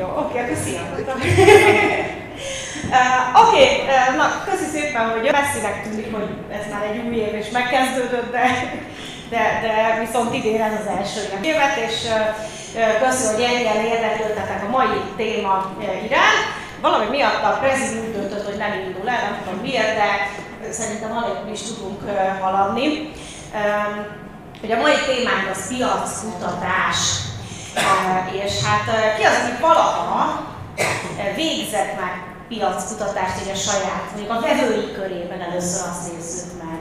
Jó, oké, akkor szia. Uh, Oké, okay, uh, na köszi szépen, hogy messzinek tűnik, hogy ez már egy új év és megkezdődött, de, de, de viszont idén ez az első évet, és uh, köszönöm, hogy ennyien érdeklődtetek a mai téma iránt. Valami miatt a prezid úgy döntött, hogy nem indul el, nem tudom miért, de szerintem alig is tudunk haladni. Um, hogy a mai témánk az piackutatás. És hát ki az, aki valaha végzett már piackutatást így a saját, mondjuk a vevői körében először azt nézzük meg.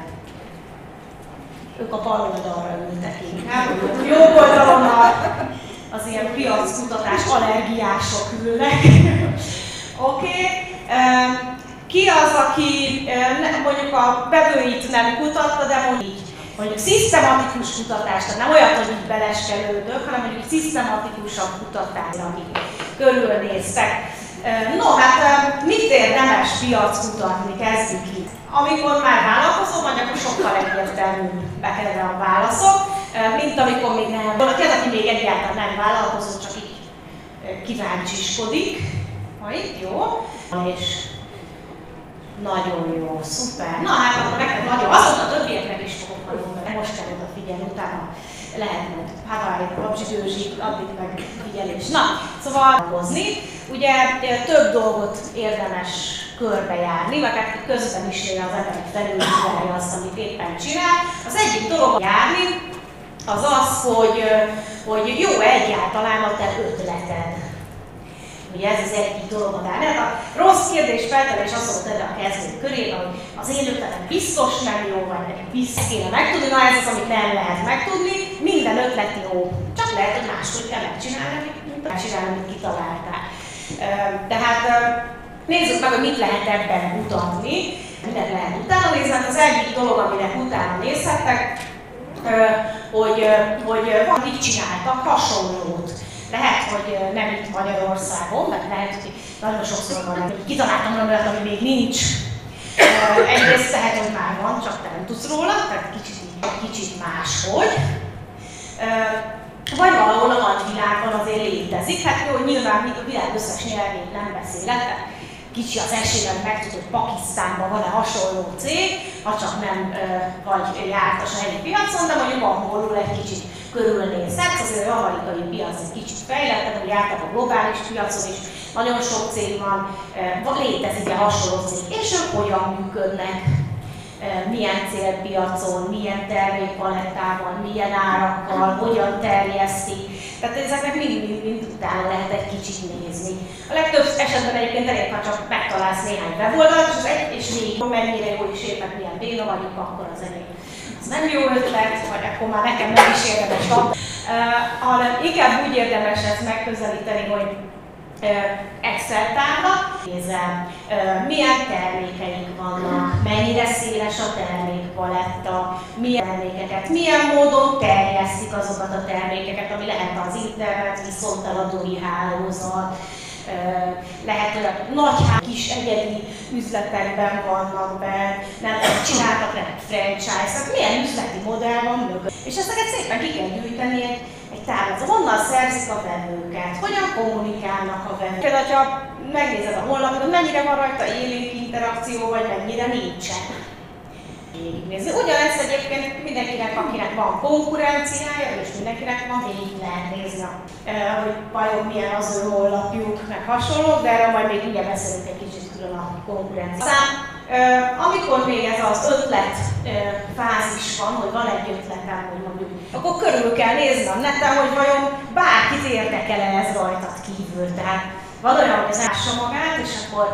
Ők a bal oldalra ültek inkább, jobb oldalon az ilyen piackutatás allergiások ülnek. Oké. Okay. Ki az, aki mondjuk a vevőit nem kutatta, de mondjuk így, mondjuk szisztematikus kutatást, tehát nem olyat, hogy így beleskelődök, hanem mondjuk szisztematikusabb kutatást, akik körülnéztek. No, hát mit érdemes piac kutatni, kezdjük itt. Amikor már vállalkozó vagy, akkor sokkal egyértelműbbek erre a válaszok, mint amikor még nem. Valaki az, aki még egyáltalán nem vállalkozó, csak így kíváncsiskodik. Ha itt jó. És nagyon jó, szuper. Na hát akkor neked nagyon, azon a többieknek is fogok mondani, most kell odafigyelni, utána lehet majd Hawaii, Babsi Győzsi, addig meg figyelés. Na, szóval hozni. Ugye több dolgot érdemes körbejárni, vagy hát közben is az emberek felülvizsgálja azt, amit éppen csinál. Az egyik dolog járni, az az, hogy, hogy jó egyáltalán a te ötleted. Ugye ez az egyik dolog a mert a rossz kérdés feltelés azt mondta erre a kezdő körében, hogy az én ötletem biztos nem jó, vagy neki biztos kéne megtudni, na ez az, amit nem lehet megtudni, minden ötlet jó. Csak lehet, hogy máshogy kell megcsinálni, mint megcsinálni, amit kitaláltál. Tehát nézzük meg, hogy mit lehet ebben mutatni, mindent lehet utána nézni. Hát az egyik dolog, aminek utána nézhettek, hogy, hogy van, mit csináltak hasonlót. Lehet, hogy nem itt Magyarországon, mert lehet, hogy nagyon sokszor van, hogy kitaláltam valami olyat, ami még nincs. Egyrészt lehet, hogy már van, csak te nem tudsz róla, tehát kicsit, kicsit máshogy. Vagy valahol a nagyvilágban azért létezik. Hát jó, nyilván a világ összes nyelvét nem beszélek, kicsi az esély, hogy megtud, hogy Pakisztánban van-e hasonló cég, ha csak nem ö, vagy jártas a helyi piacon, de mondjuk angolul egy kicsit körülnézhetsz, azért az amerikai piac egy kicsit fejlettebb, hogy jártak a globális piacon is, nagyon sok cég van, létezik-e hasonló cég, és ők hogyan működnek, milyen célpiacon, milyen termékpalettával, milyen árakkal, hogyan terjesztik. Tehát ezeknek mind-mind utána lehet egy kicsit nézni. A legtöbb esetben egyébként elég, ha csak megtalálsz néhány weboldalt, és, egy, és végig mennyire jó is éppen milyen béna vagyunk, akkor az az nem jó ötlet, vagy akkor már nekem nem is érdemes van, hanem inkább úgy érdemes ezt megközelíteni, hogy Excel tábla, nézem, milyen termékeink vannak, mennyire széles a termékpaletta, milyen termékeket, milyen módon terjesztik azokat a termékeket, ami lehet az internet, viszonteladói hálózat, lehet olyan nagy kis egyedi üzletekben vannak be, nem csináltak lehet franchise, tehát milyen üzleti modell van mögött. És ezeket szépen ki kell gyűjteni egy, egy tárlat. Honnan szerzik a vevőket, hogyan kommunikálnak a vevők. Például, ha megnézed a honlapot, mennyire van rajta élénk interakció, vagy mennyire nincsen végignézni. Ugyanezt egyébként mindenkinek, akinek van konkurenciája, és mindenkinek van végig lehet nézni, hogy vajon milyen az ő honlapjuk, meg hasonló, de erről majd még ugye beszélünk egy kicsit külön a konkurencia. Aztán, amikor még ez az ötlet fázis van, hogy van egy ötletem, hogy mondjuk, akkor körül kell nézni a neten, hogy vajon bárkit érdekel -e ez rajtad kívül. Tehát van olyan, hogy az ássa magát, és akkor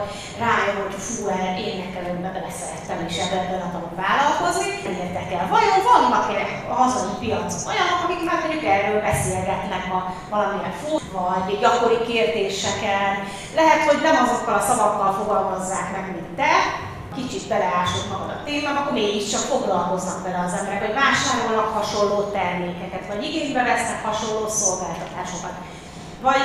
rájön, hogy fú, én nekem ebbe beleszerettem, és ebben akarok vállalkozni. Érdekel. Vajon vannak-e a hazai piacon olyanok, akik már mondjuk erről beszélgetnek a valamilyen fut, vagy gyakori kérdéseken. Lehet, hogy nem azokkal a szavakkal fogalmazzák meg, mint te, kicsit beleásod magad a témába, akkor mégiscsak foglalkoznak vele az emberek, hogy vásárolnak hasonló termékeket, vagy igénybe vesznek hasonló szolgáltatásokat. Vagy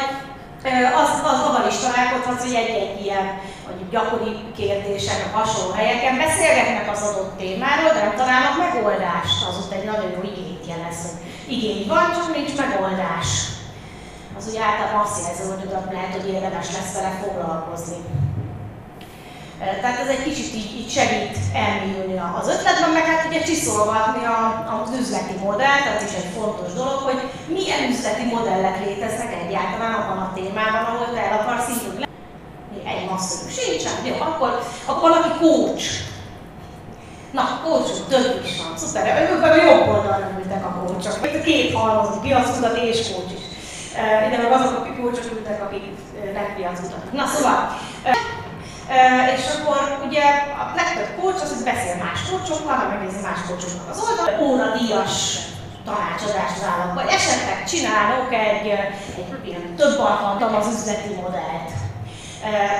az, az abban is találkozhatsz, hogy egy-egy ilyen hogy gyakori kérdések, hasonló helyeken beszélgetnek az adott témáról, de nem találnak megoldást. Az ott egy nagyon jó igényt jelez, hogy igény van, csak nincs megoldás. az ugye általában azt jelzi, hogy lehet, hogy érdemes lesz vele foglalkozni. Tehát ez egy kicsit így, így segít elmélyülni az ötletben, meg hát ugye csiszolgatni a, az üzleti modellt, az is egy fontos dolog, hogy milyen üzleti modellek léteznek egyáltalán abban a témában, ahol te el akarsz indulni. Egy masszörű sincsen, jó, akkor, akkor valaki coach. Na, coachok, több is van, szuper, ők a jobb oldalra ültek a coachok. Itt két halmazó, piacutat és coach is. Ide meg azok a coachok ültek, akik nem piacutat. Na szóval, és akkor ugye a legtöbb coach az, hogy beszél más coachokkal, meg megnézi más coachoknak az oldalt, óradíjas tanácsadást vállalok, vagy esetleg csinálok egy, egy ilyen több alkalmat az üzleti modellt.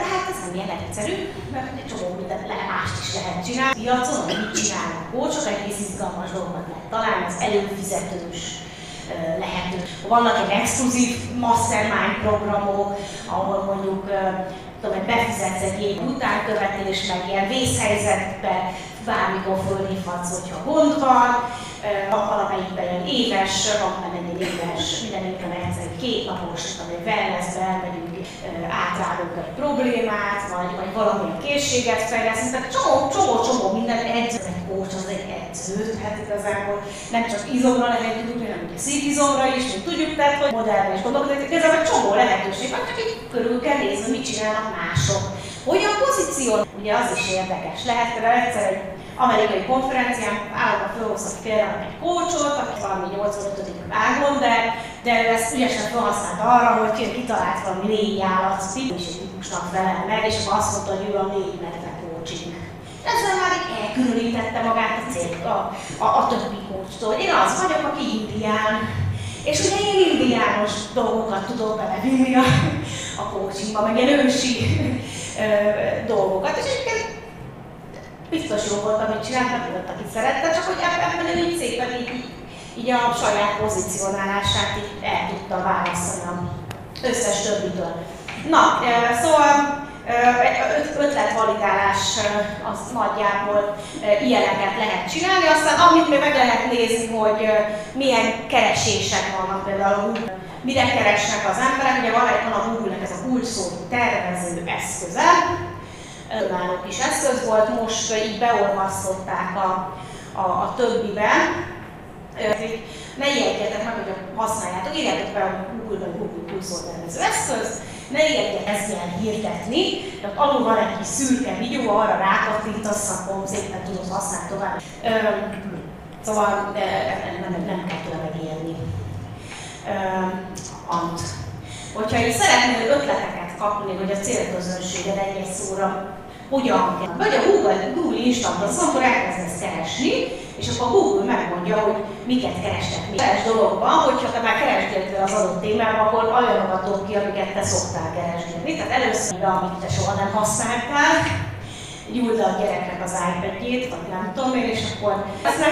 Tehát ez nem ilyen egyszerű, mert egy csomó mindent le, mást is lehet csinálni. Piacon, mit csinálnak coachok, egész izgalmas dolgokat lehet találni, az előfizetős lehető. Vannak egy exkluzív mastermind programok, ahol mondjuk tudom, hogy befizetsz egy év utánkövetés, meg ilyen vészhelyzetbe bármikor fölhívhatsz, hogyha gond van, valamelyikben ilyen éves, van egy éves, minden évben egy két napos, ami wellnessbe elmegyünk, átrálunk egy problémát, vagy, vagy valamilyen készséget fejlesztünk, csomó, csomó, csomó minden edző, egy coach az egy edző, tehát igazából nem csak izomra lehet tudni, hanem ugye szívizomra is, mint tudjuk, tehát hogy modellben is gondolkodni, igazából csomó lehetőség van, csak körül kell nézni, mit csinálnak mások. Hogyan pozíció? Ugye az is érdekes. Lehet például egyszer egy amerikai konferencián állandóan felhoztak például egy kócsot, aki valami 85. vágon, de, de ő ezt ügyesen felhasznált arra, hogy kitalált valami négy állat típusnak felel meg, és akkor azt mondta, hogy ő a négy medve. Ezzel már így elkülönítette magát a cég, a, a, a többi kócstól. Én az vagyok, aki indián, és ugye én indiános dolgokat tudok belevinni a, a coachingba, meg ilyen ősi ö, dolgokat, és egyébként biztos jó volt, amit csinált, mert volt, aki szerette, csak hogy ebben ő így szépen így, így a saját pozícionálását így el tudta választani az összes többitől. Na, szóval ötletvalidálás az nagyjából ilyeneket lehet csinálni, aztán amit még meg lehet nézni, hogy milyen keresések vannak például mire keresnek az emberek, ugye van, a Google-nek ez a kulcsszó tervező eszköze, önálló kis eszköz volt, most így beolvasztották a, a, a többiben. Ne ijedjetek meg, hogy használjátok, írjátok be a Google vagy Google pulszoltervező eszköz, ne ilyen hirdetni, tehát alul van egy kis szürke videó, arra rákattintasz, akkor szépen tudod használni tovább. Szóval nem, nem, nem kell tőle megérni. Ant. Hogyha így szeretnél ötleteket kapni, hogy a célközönséged egy-egy szóra hogyan kell. Vagy a Google, Google Instant az, akkor elkezdesz keresni, és akkor a Google megmondja, hogy miket kerestek mi. Keres dologban, hogyha te már keresgél az adott témában, akkor olyanokat dob ki, amiket te szoktál keresni. Tehát először, amit te soha nem használtál, gyújt a gyereknek az iPad-jét, vagy nem tudom én, és akkor ezt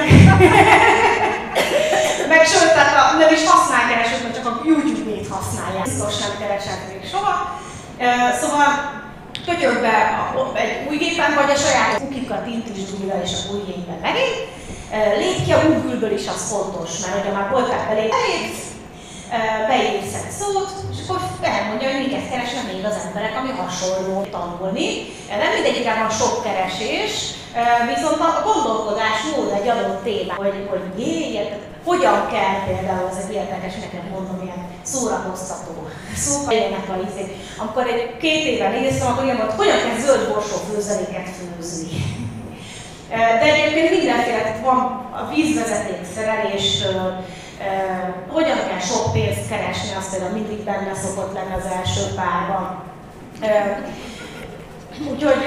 meg, sőt, tehát a, nem is használ keresőt, mert csak a YouTube-ét használják. Biztos nem keresett még soha. Szóval pötyög be egy új gépen, vagy a saját kukikat intisd újra és a új gépben megint. Lép ki a Google-ből is, az fontos, mert ugye már voltál belé, belépsz, beírsz egy szót, és akkor elmondja, hogy miket keresnek még az emberek, ami hasonló tanulni. Nem mindegyikben van sok keresés, viszont a gondolkodás mód egy adott téma, hogy, hogy jé, hogyan kell például, ez egy érdekes, nekem mondom, ilyen szórakoztató szóval ilyenek a izé. Amikor egy két éve néztem, akkor ilyen volt, hogyan kell zöld borsó főzeléket főzni. De egyébként mindenféle, van a vízvezeték szereléstől, hogyan kell sok pénzt keresni, azt például mindig benne szokott lenni az első párban. Úgyhogy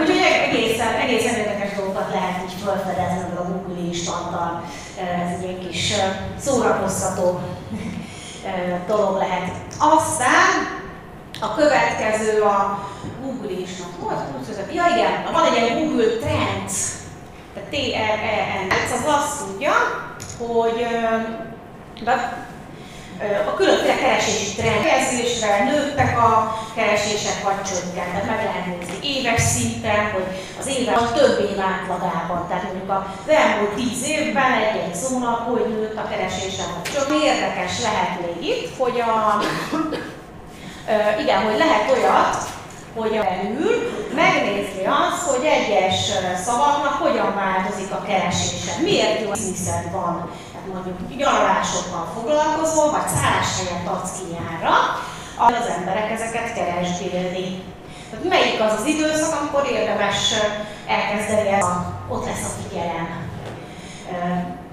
Úgyhogy egészen, egészen érdekes dolgokat lehet így felfedezni a Google instanttal. Ez egy kis szórakoztató dolog lehet. Aztán a következő a Google instant. Volt Ja igen, van egy ilyen Google Trends, tehát T-R-E-N, az azt tudja, hogy a különféle keresési trend, keresésre nőttek a keresések, vagy csökkentek. Meg lehet nézni éves szinten, hogy az évek a több év átlagában. Tehát mondjuk az elmúlt tíz évben egy-egy szónak, hogy nőtt a keresése, vagy csak érdekes lehet még itt, hogy a, igen, hogy lehet olyat, hogy a belül megnézni azt, hogy egyes szavaknak hogyan változik a keresése. Miért jó bizniszed van, tehát mondjuk nyaralásokkal foglalkozol, vagy helyet adsz ki nyárra, az emberek ezeket keresgélni. Tehát melyik az az időszak, amikor érdemes elkezdeni ezt a, ott lesz a figyelem.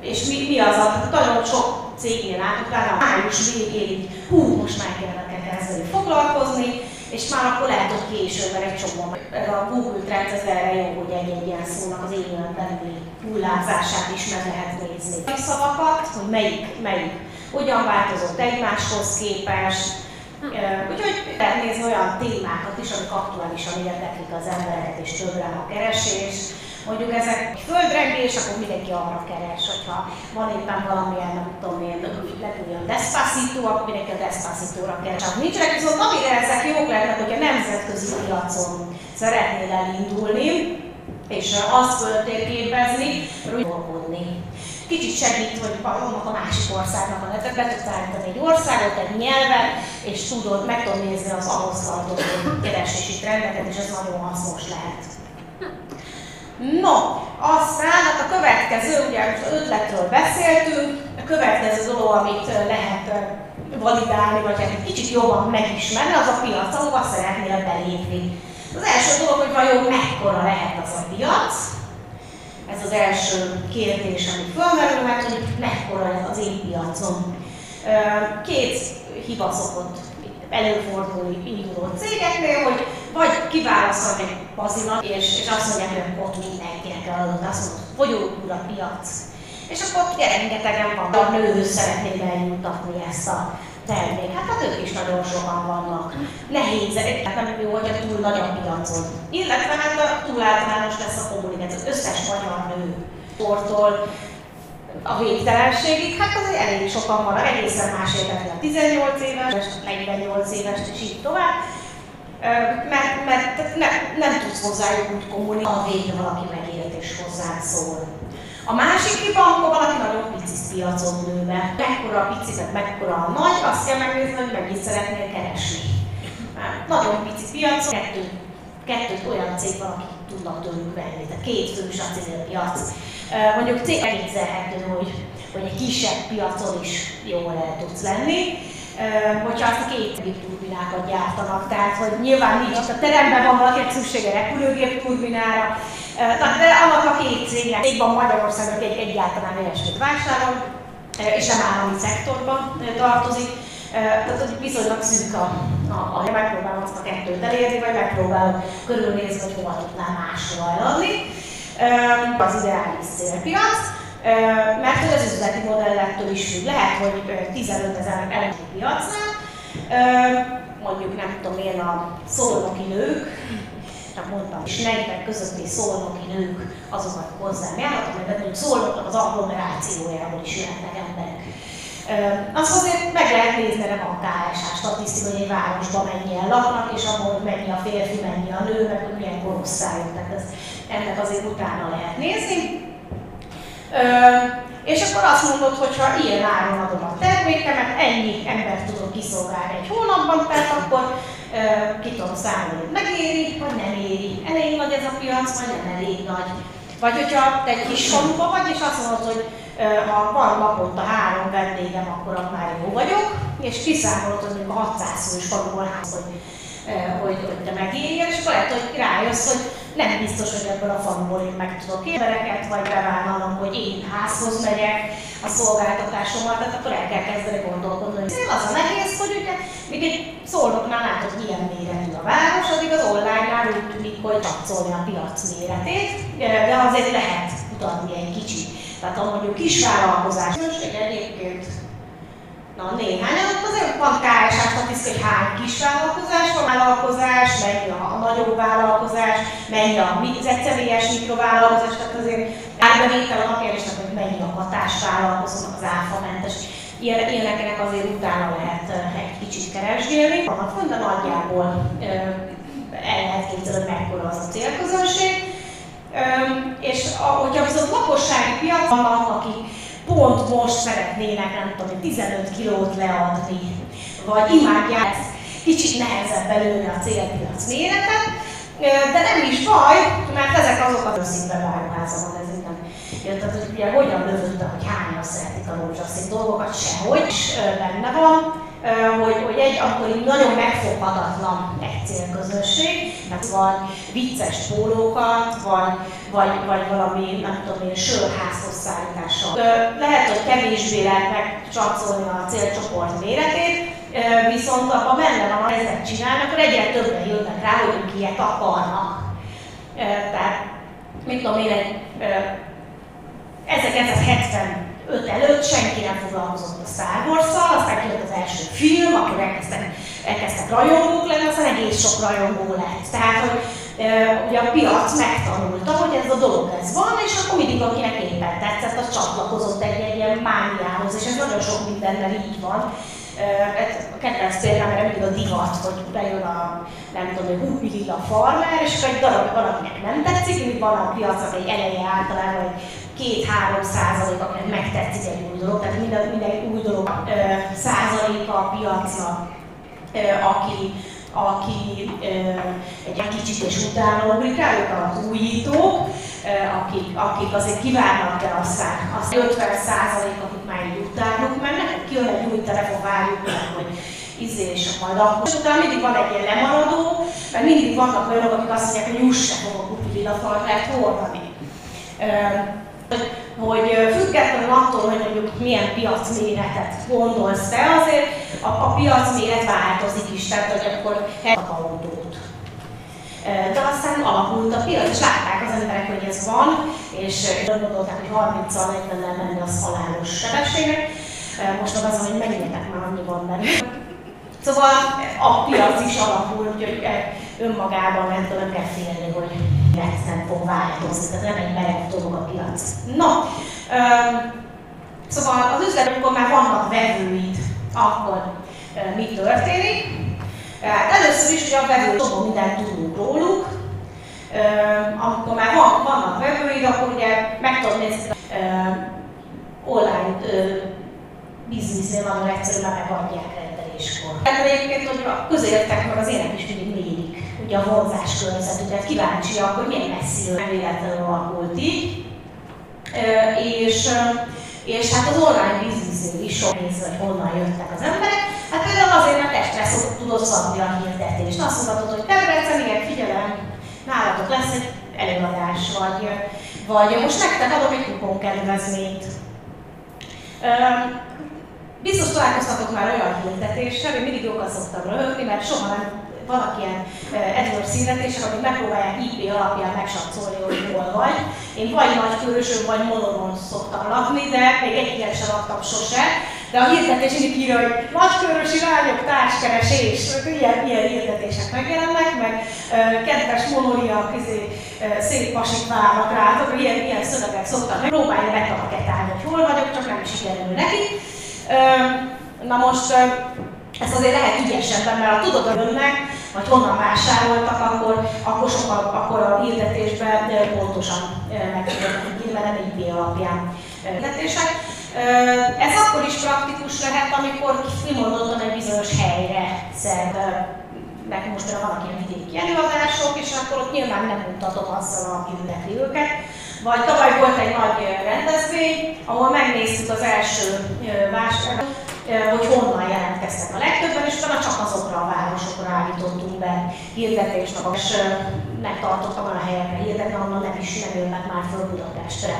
És mi, mi az a, nagyon sok cégnél látok, a május végéig, hú, most már kellene kezdeni foglalkozni, és már akkor lehet, hogy később, mert egy csomó. Ez a Google Trends ez erre jó, hogy egy-egy ilyen szónak az élően belüli is meg lehet nézni. A szavakat, hogy melyik, melyik, hogyan változott egymáshoz képest, Úgyhogy lehet olyan témákat is, amik aktuálisan érdeklik az embereket, és többre a keresés, mondjuk ezek földrengés, akkor mindenki arra keres, hogyha van éppen valamilyen, nem tudom én, legújabb Despacito, akkor mindenki a Despacito-ra keres. Csak nincsenek, viszont amire ezek jók lehetnek, hogyha nemzetközi piacon szeretnél elindulni, és azt föltérképezni, dolgozni. Kicsit segít, hogy annak a másik országnak a netet, be tudsz állítani egy országot, egy nyelvet, és tudod, meg tudod nézni az ahhoz tartozó keresési trendeket, és ez nagyon hasznos lehet. No, aztán hát a következő, ugye most ötletről beszéltünk, a következő dolog, amit lehet validálni, vagy hát egy kicsit jobban megismerni, az a piac, ahova szeretnél belépni. Az első dolog, hogy vajon mekkora lehet az a piac, ez az első kérdés, ami fölmerül, mert hogy mekkora ez az én piacom. Két hiba szokott előfordulni induló cégeknél, hogy vagy kiválasztanak egy bazinat, és, és azt mondják, hogy ott mindenkinek eladott, azt mondod, fogyókúr a piac. És akkor rengetegen van, a nőhöz szeretném eljutatni ezt a termék. Hát, hát ők is nagyon sokan vannak. Nehéz, nem jó, hogyha túl nagy a piacon. Illetve hát a túl általános lesz a kommunikáció. Az összes magyar nő sportol a végtelenségig, hát azért elég sokan van, egészen más érdekli a 18 éves, 48 éves, és így tovább mert, mert ne, nem tudsz hozzájuk úgy kommunikálni, a végre valaki megért és hozzád szól. A másik hiba, amikor valaki nagyon pici piacon nő be, mekkora a pici, mekkora a nagy, azt kell megnézni, hogy mennyit szeretnél keresni. Nagyon pici piacon, kettő, kettőt olyan cég van, akik tudnak tőlük venni, tehát két fős a célpiac. Mondjuk cég elképzelhető, hogy, hogy egy kisebb piacon is jól el tudsz lenni, hogyha azt a két turbinákat gyártanak. Tehát, hogy nyilván nincs a teremben van valakinek szüksége repülőgép turbinára, de annak a két cégnek, még van Magyarországon egy egyáltalán ilyesmit vásárol, és nem állami szektorban tartozik. Tehát viszonylag szűk a, a, a megpróbálom azt a kettőt elérni, vagy megpróbálom körülnézni, hogy hova tudnám máshol eladni. Az ideális célpiac mert hogy az üzleti modellettől is függ. Lehet, hogy 15 ezer elektronikus piacnál, mondjuk nem tudom én a szolnoki nők, csak mondtam, és 40 közötti szolnoki nők azokat hozzám járnak, mert mondjuk szolnoknak az agglomerációjából is jöhetnek emberek. Azt azért meg lehet nézni, nem a KSH statisztika, hogy egy városban mennyien laknak, és abból mennyi a férfi, mennyi a nő, meg hogy milyen korosztályok. Tehát ez, ennek azért utána lehet nézni. És akkor azt mondod, hogy ha ilyen áron adom a termékemet, ennyi embert tudok kiszolgálni egy hónapban, tehát akkor ki tudom számolni, hogy megéri, vagy nem éri. Elég nagy ez a piac, vagy nem elég nagy. Vagy hogyha te egy kis faluba vagy, és azt mondod, hogy ha van naponta három vendégem, akkor már jó vagyok, és kiszámolod, hogy a 600 fős faluból ház, hogy hogy, hogy te megérjen, és lehet, hogy rájössz, hogy nem biztos, hogy ebből a faluból én meg tudok embereket, vagy bevállalom, hogy én házhoz megyek a szolgáltatásommal, tehát akkor el kell kezdeni gondolkodni. hogy az a nehéz, hogy ugye, még egy szolnoknál látod, hogy ilyen méretű a város, addig az online-nál úgy tűnik, hogy tatszolni a piac méretét, de azért lehet mutatni egy kicsit. Tehát ha mondjuk kisvállalkozás, egyébként Na, néhány, azért van KSH statisztika, hogy hány kis vállalkozás van, vállalkozás, mennyi a, a nagyobb vállalkozás, mennyi a egyszemélyes mikrovállalkozás, tehát azért árbevétel a napjárásnak, hogy mennyi a hatásvállalkozónak az áfamentes. Ilyen, ilyeneknek azért utána lehet egy kicsit keresgélni. Vannak font, de nagyjából el lehet képzelni, mekkora az a célközönség. És hogyha viszont lakossági piac vannak, akik pont most szeretnének, nem tudom, 15 kilót leadni, vagy imádják ezt kicsit nehezebb belőle a célpiac méretet, de nem is baj, mert ezek azok a színbe váruházak, ez itt nem tehát, hogy ugye hogyan lövötte, hogy hányan szeretik a rózsaszín dolgokat, sehogy is benne van, hogy, hogy egy akkor így nagyon megfoghatatlan egy célközösség, mert vagy vicces pólókat, vagy, vagy, vagy valami, nem tudom én, sörházhoz szállítással. Lehet, hogy kevésbé lehet megcsatszolni a célcsoport méretét, viszont abban benne van, ha ezek csinálnak, akkor egyre többen jönnek rá, hogy ők ilyet akarnak. Tehát, mit tudom én, egy 1970 öt előtt senki nem foglalkozott a Star Wars-szal, aztán kijött az első film, akkor elkezdtek, elkezdtek rajongók lenni, aztán egész sok rajongó lett. Tehát, hogy e, ugye a piac megtanulta, hogy ez a dolog ez van, és akkor mindig akinek éppen tetszett, az csatlakozott egy, egy ilyen mániához, és ez nagyon sok mindennel így van. A kedvenc példám erre mindig a divat, hogy bejön a, nem tudom, hogy húpilil a farmer, és akkor egy darab valakinek nem tetszik, mint van a piacnak egy eleje általában egy 2-3 százalék, akinek megtetszik egy új dolog, tehát minden, minden új dolog százaléka a piacnak, aki, aki egy kicsit és utána ugrik rá, ők az újítók, akik, akik azért kívánnak, de aztán az 50 százalék, akik már így utánuk mennek, kijön egy új telefon, várjuk meg, hogy izé, és majd akkor. És utána mindig van egy ilyen lemaradó, mert mindig vannak olyanok, akik azt mondják, hogy juss se fogok kupililafalt lehet hordani hogy függetlenül attól, hogy mondjuk milyen piacméretet gondolsz te, azért a, a piacméret változik is, tehát hogy akkor a autót. De aztán alakult a piac, és látták az emberek, hogy ez van, és gondolták, hogy 30-al 40 menni az halálos sebességnek. Most meg az, hogy menjetek már, annyi van benne. Szóval a piac is alapul, úgyhogy önmagában nem kell félni, hogy nem fog változni, tehát nem egy merev dolog a piac. No, um, szóval az üzlet, amikor már vannak vevőid, akkor uh, mi történik? Hát először is, hogy a vevő csomó mindent tudunk róluk, uh, amikor már van, vannak vevőid, akkor ugye meg tudod nézni, uh, online biznisznél nagyon egyszerűen megadják rendeléskor. Tehát egyébként, hogy a közértek meg az ének is mindig mérik ugye a vonzás környezetüket, kíváncsiak, hogy milyen messziről nem véletlenül alakult így. És, és hát az online biznisznél is sok nézve, hogy honnan jöttek az emberek. Hát például azért, mert testre szokott, tudod szabni a hirdetést. Azt mondhatod, hogy Debrecen, igen, figyelem, nálatok lesz egy előadás, vagy, vagy most nektek adok egy kuponkedvezményt. Biztos találkoztatok már olyan hirdetéssel, én mindig jókat szoktam röhögni, mert soha nem vannak ilyen AdWords hirdetések, amik megpróbálják IP alapján megsatszolni, hogy hol vagy. Én vagy Nagykörösön, vagy Molonon szoktam lakni, de még egy ilyen sem laktam sose. De a hirdetés mindig írja, hogy nagykörösi lányok társkeresés, ilyen, ilyen hirdetések megjelennek, meg kedves monoriak, izé, uh, szép pasik várnak rátok, ilyen, ilyen szövegek szoktak meg. Próbálja betalketálni, hogy hol vagyok, csak nem is sikerül neki. Na most ezt azért lehet ügyesebben, mert ha tudod, hogy önnek, vagy honnan vásároltak, akkor, akkor, sokkal, akkor a hirdetésben pontosan meg tudod írni, mert nem IP alapján hirdetések. Ez akkor is praktikus lehet, amikor kimondottan egy bizonyos helyre szerveznek most már vannak ilyen vidéki előadások, és akkor ott nyilván nem mutatom azzal, aki ünnepli őket. Vagy tavaly volt egy nagy rendezvény, ahol megnéztük az első vásárt, hogy honnan jelentkeztek a legtöbben, és utána csak azokra a városokra állítottunk be hirdetést, és megtartottam a helyekre hirdetni, ahonnan nem is nem jönnek már föl Budapestre.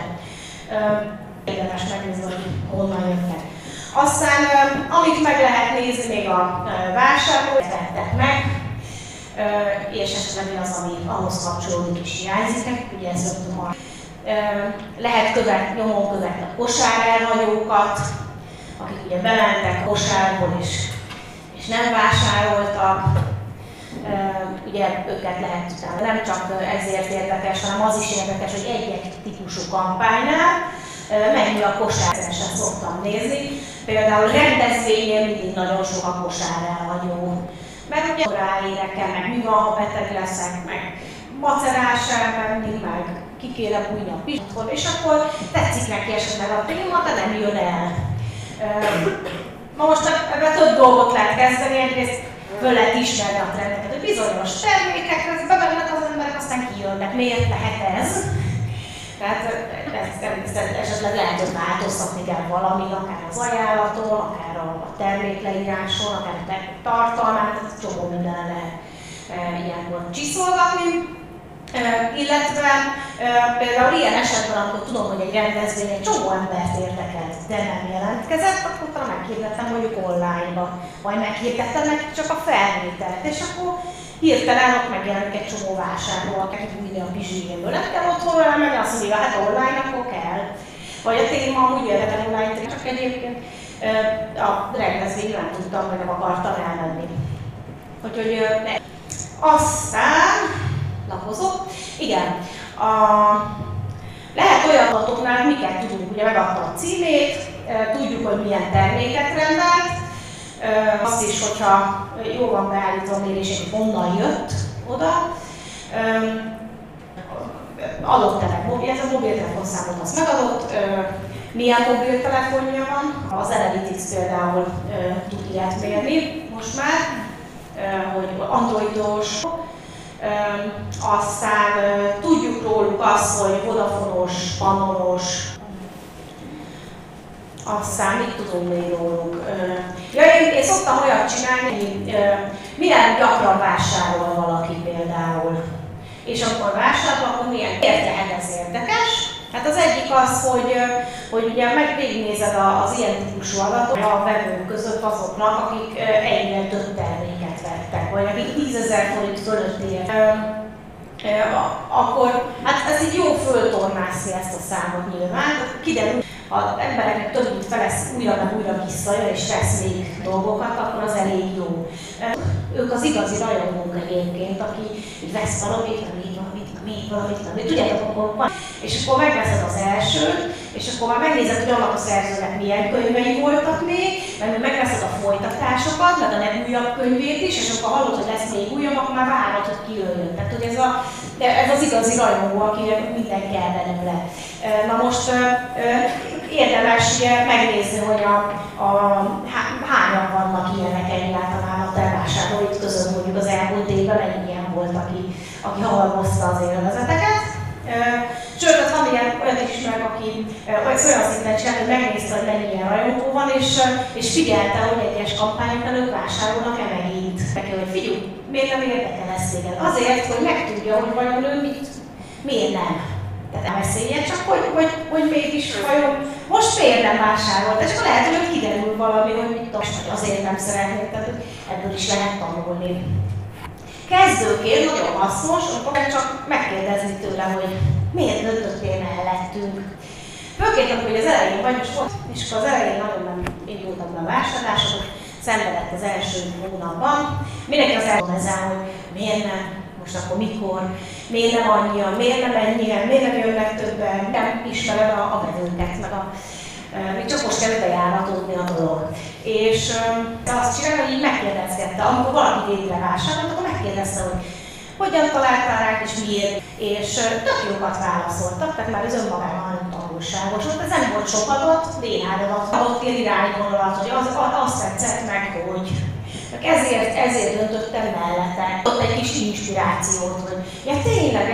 Érdemes megnézni, hogy honnan jönnek. Aztán, amit meg lehet nézni még a vásárlók, tettek meg, és esetleg az, ami ahhoz kapcsolódik és hiányzik, ugye ez rögtön lehet követ, nyomon követni a kosárelhagyókat, akik ugye bementek kosárból is, és nem vásároltak, ugye őket lehet utána. Nem csak ezért érdekes, hanem az is érdekes, hogy egy-egy típusú kampánynál mennyi a kosár, szoktam nézni. Például rendezvényen mindig nagyon sok a kosár elhagyó. Mert ugye ráérek meg mi van, ha beteg leszek, meg macerás elmenni, meg ki kéne bújni a piszkon, és akkor tetszik neki esetleg a téma, de nem jön el. Na most ebben több dolgot lehet kezdeni, egyrészt föl lehet ismerni a trendeket, hogy bizonyos termékekhez bevennek az emberek, aztán kijönnek. Miért lehet ez? Tehát ezt, esetleg lehet, hogy változtatni kell valamit, akár az ajánlaton, akár a termékleíráson, akár a tartalmát, tehát csomó minden lehet e, ilyenkor csiszolgatni. Illetve például ilyen esetben, amikor tudom, hogy egy rendezvény egy csomó embert érdekelt, de nem jelentkezett, akkor utána meghirdettem mondjuk online-ba, vagy meghirdettem meg csak a felvételt, és akkor hirtelen ott megjelenik egy csomó vásárló, aki bújni a bizsíjéből. Nem kell otthon elmenni, azt mondja, hát online akkor kell. Vagy a téma amúgy érdekel online, csak egyébként a rendezvényre nem tudtam, vagy nem akartam elmenni. Úgyhogy aztán lapozok. Igen, a, lehet olyan adatoknál, miket tudunk, ugye megadta a címét, tudjuk, hogy milyen terméket rendelt, azt is, hogyha jó van beállítva a mérés, hogy honnan jött oda, adott telek, ez a mobiltelefonszámot az megadott, milyen mobiltelefonja van, az Analytics például tud ilyet mérni most már, hogy androidos, aztán tudjuk róluk azt, hogy Vodafonos, Pannonos, aztán mit tudunk még róluk. Ja, én, én szoktam olyat csinálni, milyen gyakran vásárol valaki például. És akkor vásárol, akkor milyen miért ez érdekes? Hát az egyik az, hogy, hogy ugye meg végignézed az ilyen típusú adatot a vevők között azoknak, akik egyre több vettek, vagy akik 10 ezer forint fölött ér. Akkor hát ez így jó föltornászni ezt a számot nyilván. Kiderül, az embereknek több mint felesz újra meg újra visszajön és tesz még dolgokat, akkor az elég jó. Ők az igazi rajongók egyébként, aki vesz valamit, valamit, még valamit, valamit. Tudjátok, akkor van. És akkor megveszed az elsőt, és akkor már megnézed, hogy annak a szerzőnek milyen könyvei voltak még, mert megveszed a folytatásokat, meg a legújabb könyvét is, és akkor hallod, hogy lesz még újabb, akkor már várod, hogy kijöjjön. Tehát, hogy ez, a, ez az igazi rajongó, akinek minden kell belőle. Na most érdemes ugye megnézni, hogy a, a, hányan vannak ilyenek egyáltalán a te vásárlóid között, mondjuk az elmúlt évben mennyi aki, halmozta az élvezeteket. Sőt, hát van ilyen olyan is meg, aki olyan szinten csinál, hogy megnézte, hogy mennyi ilyen rajongó van, és, és figyelte, hogy egyes kampányok előtt vásárolnak-e megint. Neki, hogy figyelj, miért nem érdekel téged? Azért, hogy megtudja, hogy vajon ő mit, miért nem. Tehát nem beszéljen, csak hogy, hogy, hogy mégis vajon most miért nem vásárolt? És akkor lehet, hogy kiderül valami, hogy mit tudom, hogy azért nem szeretnék, tehát ebből is lehet tanulni. Kezdőként nagyon hasznos, amikor csak megkérdezni tőle, hogy miért döntöttél mellettünk. Főként, hogy az elején vagy most volt, és akkor az elején nagyon nem indultak be a vásárlások, szenvedett az első hónapban. Mindenki az elmondja, hogy miért nem, most akkor mikor, miért nem annyian, miért nem ennyien, miért nem jönnek többen, nem ismered a, a vevőket, meg a, még csak most kell bejáratódni a dolog. És azt csinálja, hogy így megkérdezgette, amikor valaki végre vásárolt, akkor megkérdezte, hogy hogyan találtál rá, és miért, és tök jókat válaszoltak, tehát már az önmagában nagyon tanulságos volt, ez nem volt sok adott, néhány adat, adott ilyen irányvonalat, hogy az, azt tetszett meg, hogy ezért, ezért döntöttem mellette. Ott egy kis inspirációt, hogy ja tényleg,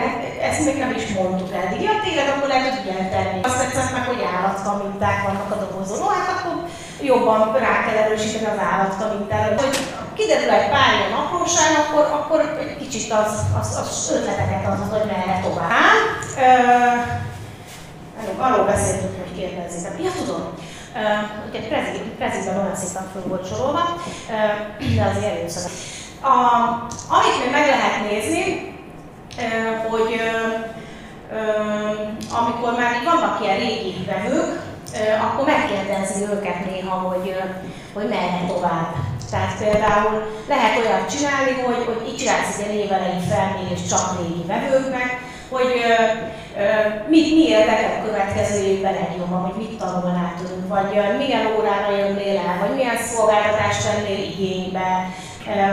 ezt még nem is mondtuk eddig. Ja tényleg, akkor lehet, hogy ilyen tenni. Azt tetszett meg, hogy állatkaminták vannak a dobozon. No, hát akkor jobban rá kell erősíteni az állatkamintára. Hogy kiderül egy pár ilyen apróság, akkor, akkor egy kicsit az, az, az ötleteket az, hogy merre tovább. Ö, arról beszéltünk, hogy kérdezzétek. Ja, tudom. Ugye prezidben olyan szépen föl volt sorolva, de azért először. A, amit még meg lehet nézni, hogy amikor már vannak ilyen régi vevők, akkor megkérdezni őket néha, hogy, hogy merre tovább. Tehát például lehet olyat csinálni, hogy, hogy így csinálsz egy évelei felmérés csak régi vevőknek, hogy mit, mi érdekel a következő évben legjobban, hogy mit tanulnál tőlünk, vagy milyen órára jönnél el, vagy milyen szolgáltatást vennél igénybe,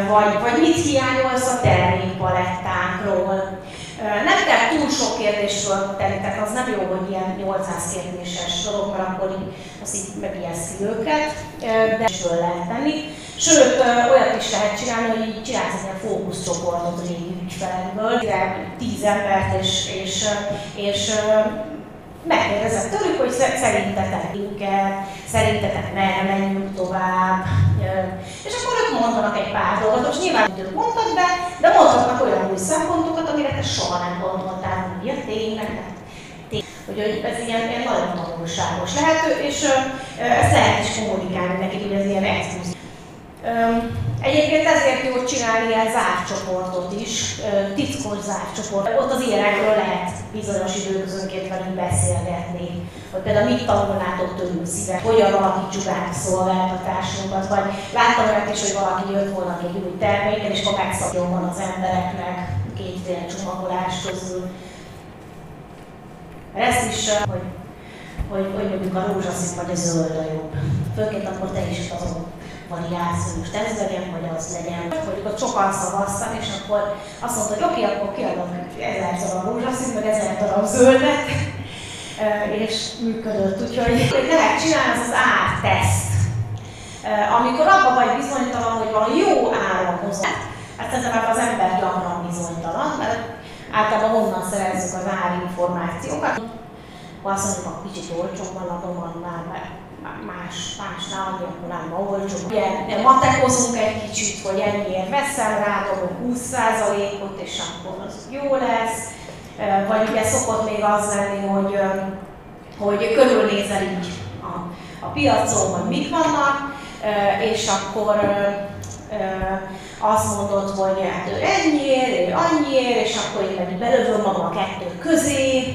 vagy, vagy mit hiányolsz a termékpalettánkról. Nem kell túl sok kérdésről tenni, tehát az nem jó, hogy ilyen 800 kérdéses dolog, mert akkor így, az így megijeszti őket, de föl lehet tenni. Sőt, olyat is lehet csinálni, hogy így csinálsz egy ilyen fókuszcsoportot régi ügyfelekből, 10 embert, és, és, és megkérdezem tőlük, hogy szerintetek minket, szerintetek merre menjünk tovább, és akkor ők mondanak egy pár dolgot, most nyilván ők mondtak be, de mondhatnak olyan új szempontokat, amire te soha nem gondoltál, hogy ja, tényleg, hogy ez ilyen, ilyen nagyon tanulságos lehet, és ezt lehet is kommunikálni neki, hogy ez ilyen exkluzív. Egyébként ezért jó csinálni ilyen zárt csoportot is, titkos zárt csoport. Ott az ilyenekről lehet bizonyos időközönként velünk beszélgetni, hogy például mit tanulnátok tőlünk szíve, hogyan alakítsuk át a szolgáltatásunkat, vagy láttam olyat is, hogy valaki jött volna egy új terméken, és akkor megszabjon van az embereknek kétféle csomagolás közül. Ezt is, hogy, hogy, hogy mondjuk a rózsaszín vagy a zöld a jobb. Főként akkor te is azon variálsz, hogy most ez legyen, vagy az legyen. Mondjuk ott sokan szavaztak, és akkor azt mondta, hogy oké, okay, akkor kiadom ezer darab rózsaszín, meg ezer darab zöldet, és működött. Úgyhogy lehet csinálni, az az árteszt. Amikor abban vagy bizonytalan, hogy van jó áron hozom, hát szerintem az ember gyakran bizonytalan, mert általában honnan szerezzük az árinformációkat. Ha azt mondjuk, hogy kicsit olcsóbban adom annál, más, másnál, ami akkor nem olcsó. Ugye matekozunk egy kicsit, hogy ennyiért veszem rá, dobom 20%-ot, és akkor az jó lesz. Vagy ugye szokott még az lenni, hogy, hogy körülnézel így a, a piacon, hogy mik vannak, és akkor azt mondod, hogy hát ő ennyiért, ő annyiért, és akkor én meg belövöm magam a kettő közé.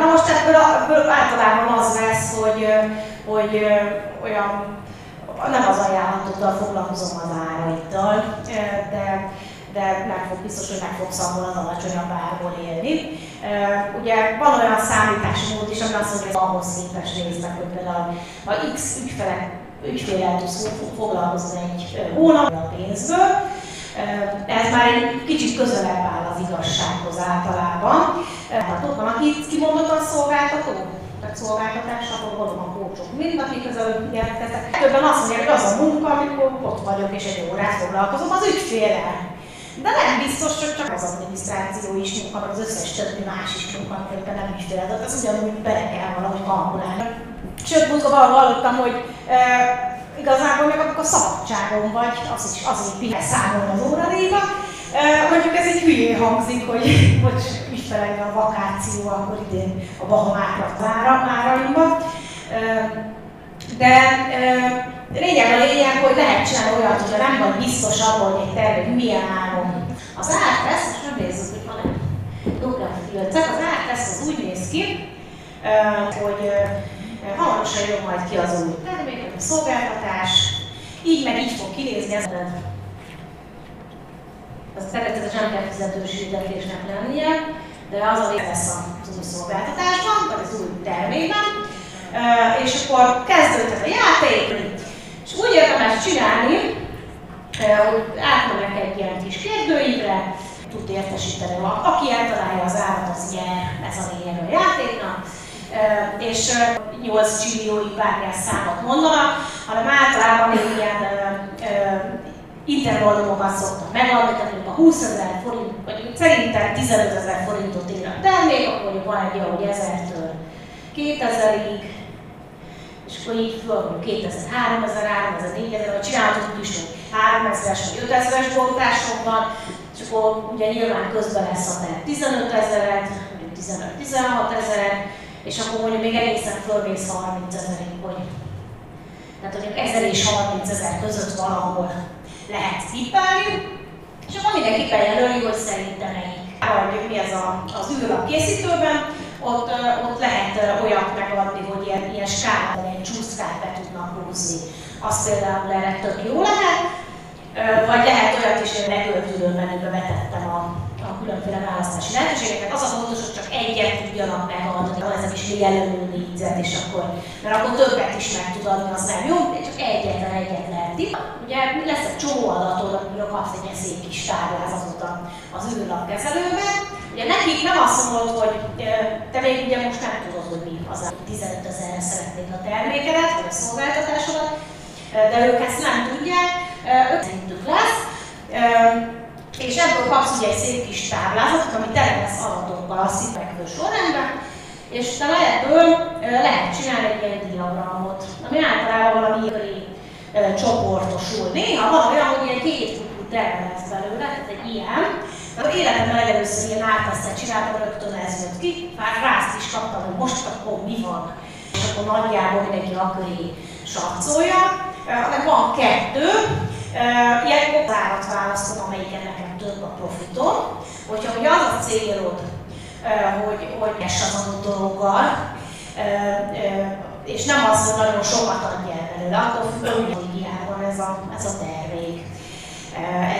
Na most ebből, ebből általában az lesz, hogy hogy olyan, nem az ajánlatottal foglalkozom az áraittal, de, de nem fog biztos, hogy meg fogsz abból az alacsonyabb árból élni. Ugye van olyan számítási mód is, ami azt mondja, hogy ahhoz képest néznek, hogy például a X ügyfelek ügyfélel tudsz foglalkozni egy hónap a pénzből, ez már egy kicsit közelebb áll az igazsághoz általában. Hát ott van, aki kimondott a szolgáltató, szolgáltatás, ahol mondom a kócsok mind, akik az jelentkeztek. Többen azt mondják, hogy az a munka, amikor ott vagyok és egy órát foglalkozom az ügyfélel. De nem biztos, hogy csak az adminisztráció is munka, vagy az összes többi más is munka, amikor nem ügyfélel. Tehát az ugyanúgy bele kell valahogy kalkulálni. Sőt, múltkor hallottam, hogy e, igazából meg akkor szabadságon vagy, az is azért pihen számolni az óradíjba. Mondjuk ez egy hülyé hangzik, hogy, hogy ügyfelekre a vakáció, akkor idén a Bahamákra áraimba. De lényeg a lényeg, hogy lehet csinálni olyat, hogy nem vagy biztos abban, hogy egy termék milyen áron. Az ártesz, most nem nézzük, hogy van-e dobgálfilcek, az ártesz az úgy néz ki, hogy hamarosan jön majd ki az új termék, a szolgáltatás, így meg így fog kinézni ez az természetesen nem kell fizetős hirdetésnek lennie, de az a lesz az új szolgáltatásban, vagy az új termékben, és akkor kezdődhet a játék, és úgy érdemes csinálni, hogy átmennek egy ilyen kis kérdőívre, tud értesíteni, aki eltalálja az árat, az nyer, ez a lényeg a játéknak, és 8 csilliói bármilyen számot mondanak, hanem általában ilyen intervallumokat szoktak mondjuk a 20 ezer forint, vagy szerintem 15 ezer forintot ér a termék, akkor van egy olyan, hogy 1000-től 2000-ig, és akkor így föl, 2000, 3000, 3000, 4000, vagy csinálhatunk is, hogy 3000-es vagy 5000-es bontásokban, és akkor ugye nyilván közben lesz a ter 15 ezeret, mondjuk 15-16 ezeret, és akkor mondjuk még egészen fölmész 30 ezerig, hogy tehát mondjuk 1000 és 30 ezer között valahol lehet tippelni, és akkor mindenki bejelöli, hogy szerintem melyik. Vagy mi ez a, az űrlap készítőben, ott, ott lehet olyat megadni, hogy ilyen, ilyen skálát, egy csúszkát be tudnak húzni. Az például erre tök jó lehet, vagy lehet olyat is, hogy megöltülő menübe betettem a, a különféle választási lehetőségeket. Az a fontos, hogy csak egy egyet tudjanak megadni, ezek is még előnő négyzet, és akkor, mert akkor többet is meg tud adni, az jó, csak egyetlen egyet lehet itt. Ugye adatod, amiről kapsz egy ilyen szép kis táblázatot az űrlapkezelőben. Ugye nekik nem azt mondod, hogy te még ugye most nem tudod, hogy mi az, 15 ezerre szeretnék a termékedet, vagy a szolgáltatásodat, de ők ezt nem tudják, ők szerintük lesz és ebből kapsz ugye egy szép kis táblázatot, ami tele lesz adatokkal a szívekből sorrendben, és utána ebből lehet csinálni egy ilyen diagramot, ami általában valami köré csoportosul. Néha van olyan, hogy ilyen két terve lesz belőle, tehát egy ilyen. De életemben legelőször ilyen átasztát csináltam, rögtön ez jött ki, már rázt is kaptam, hogy most akkor mi van. És akkor nagyjából mindenki a köré sarcolja. Van kettő, Ilyenkor zárat választom, amelyiken nekem több a profitom. Hogyha hogy az a célod, hogy, hogy az adott dologgal, és nem az, hogy nagyon sokat adj el belőle, attól függ, hogy van ez a, ez a termék.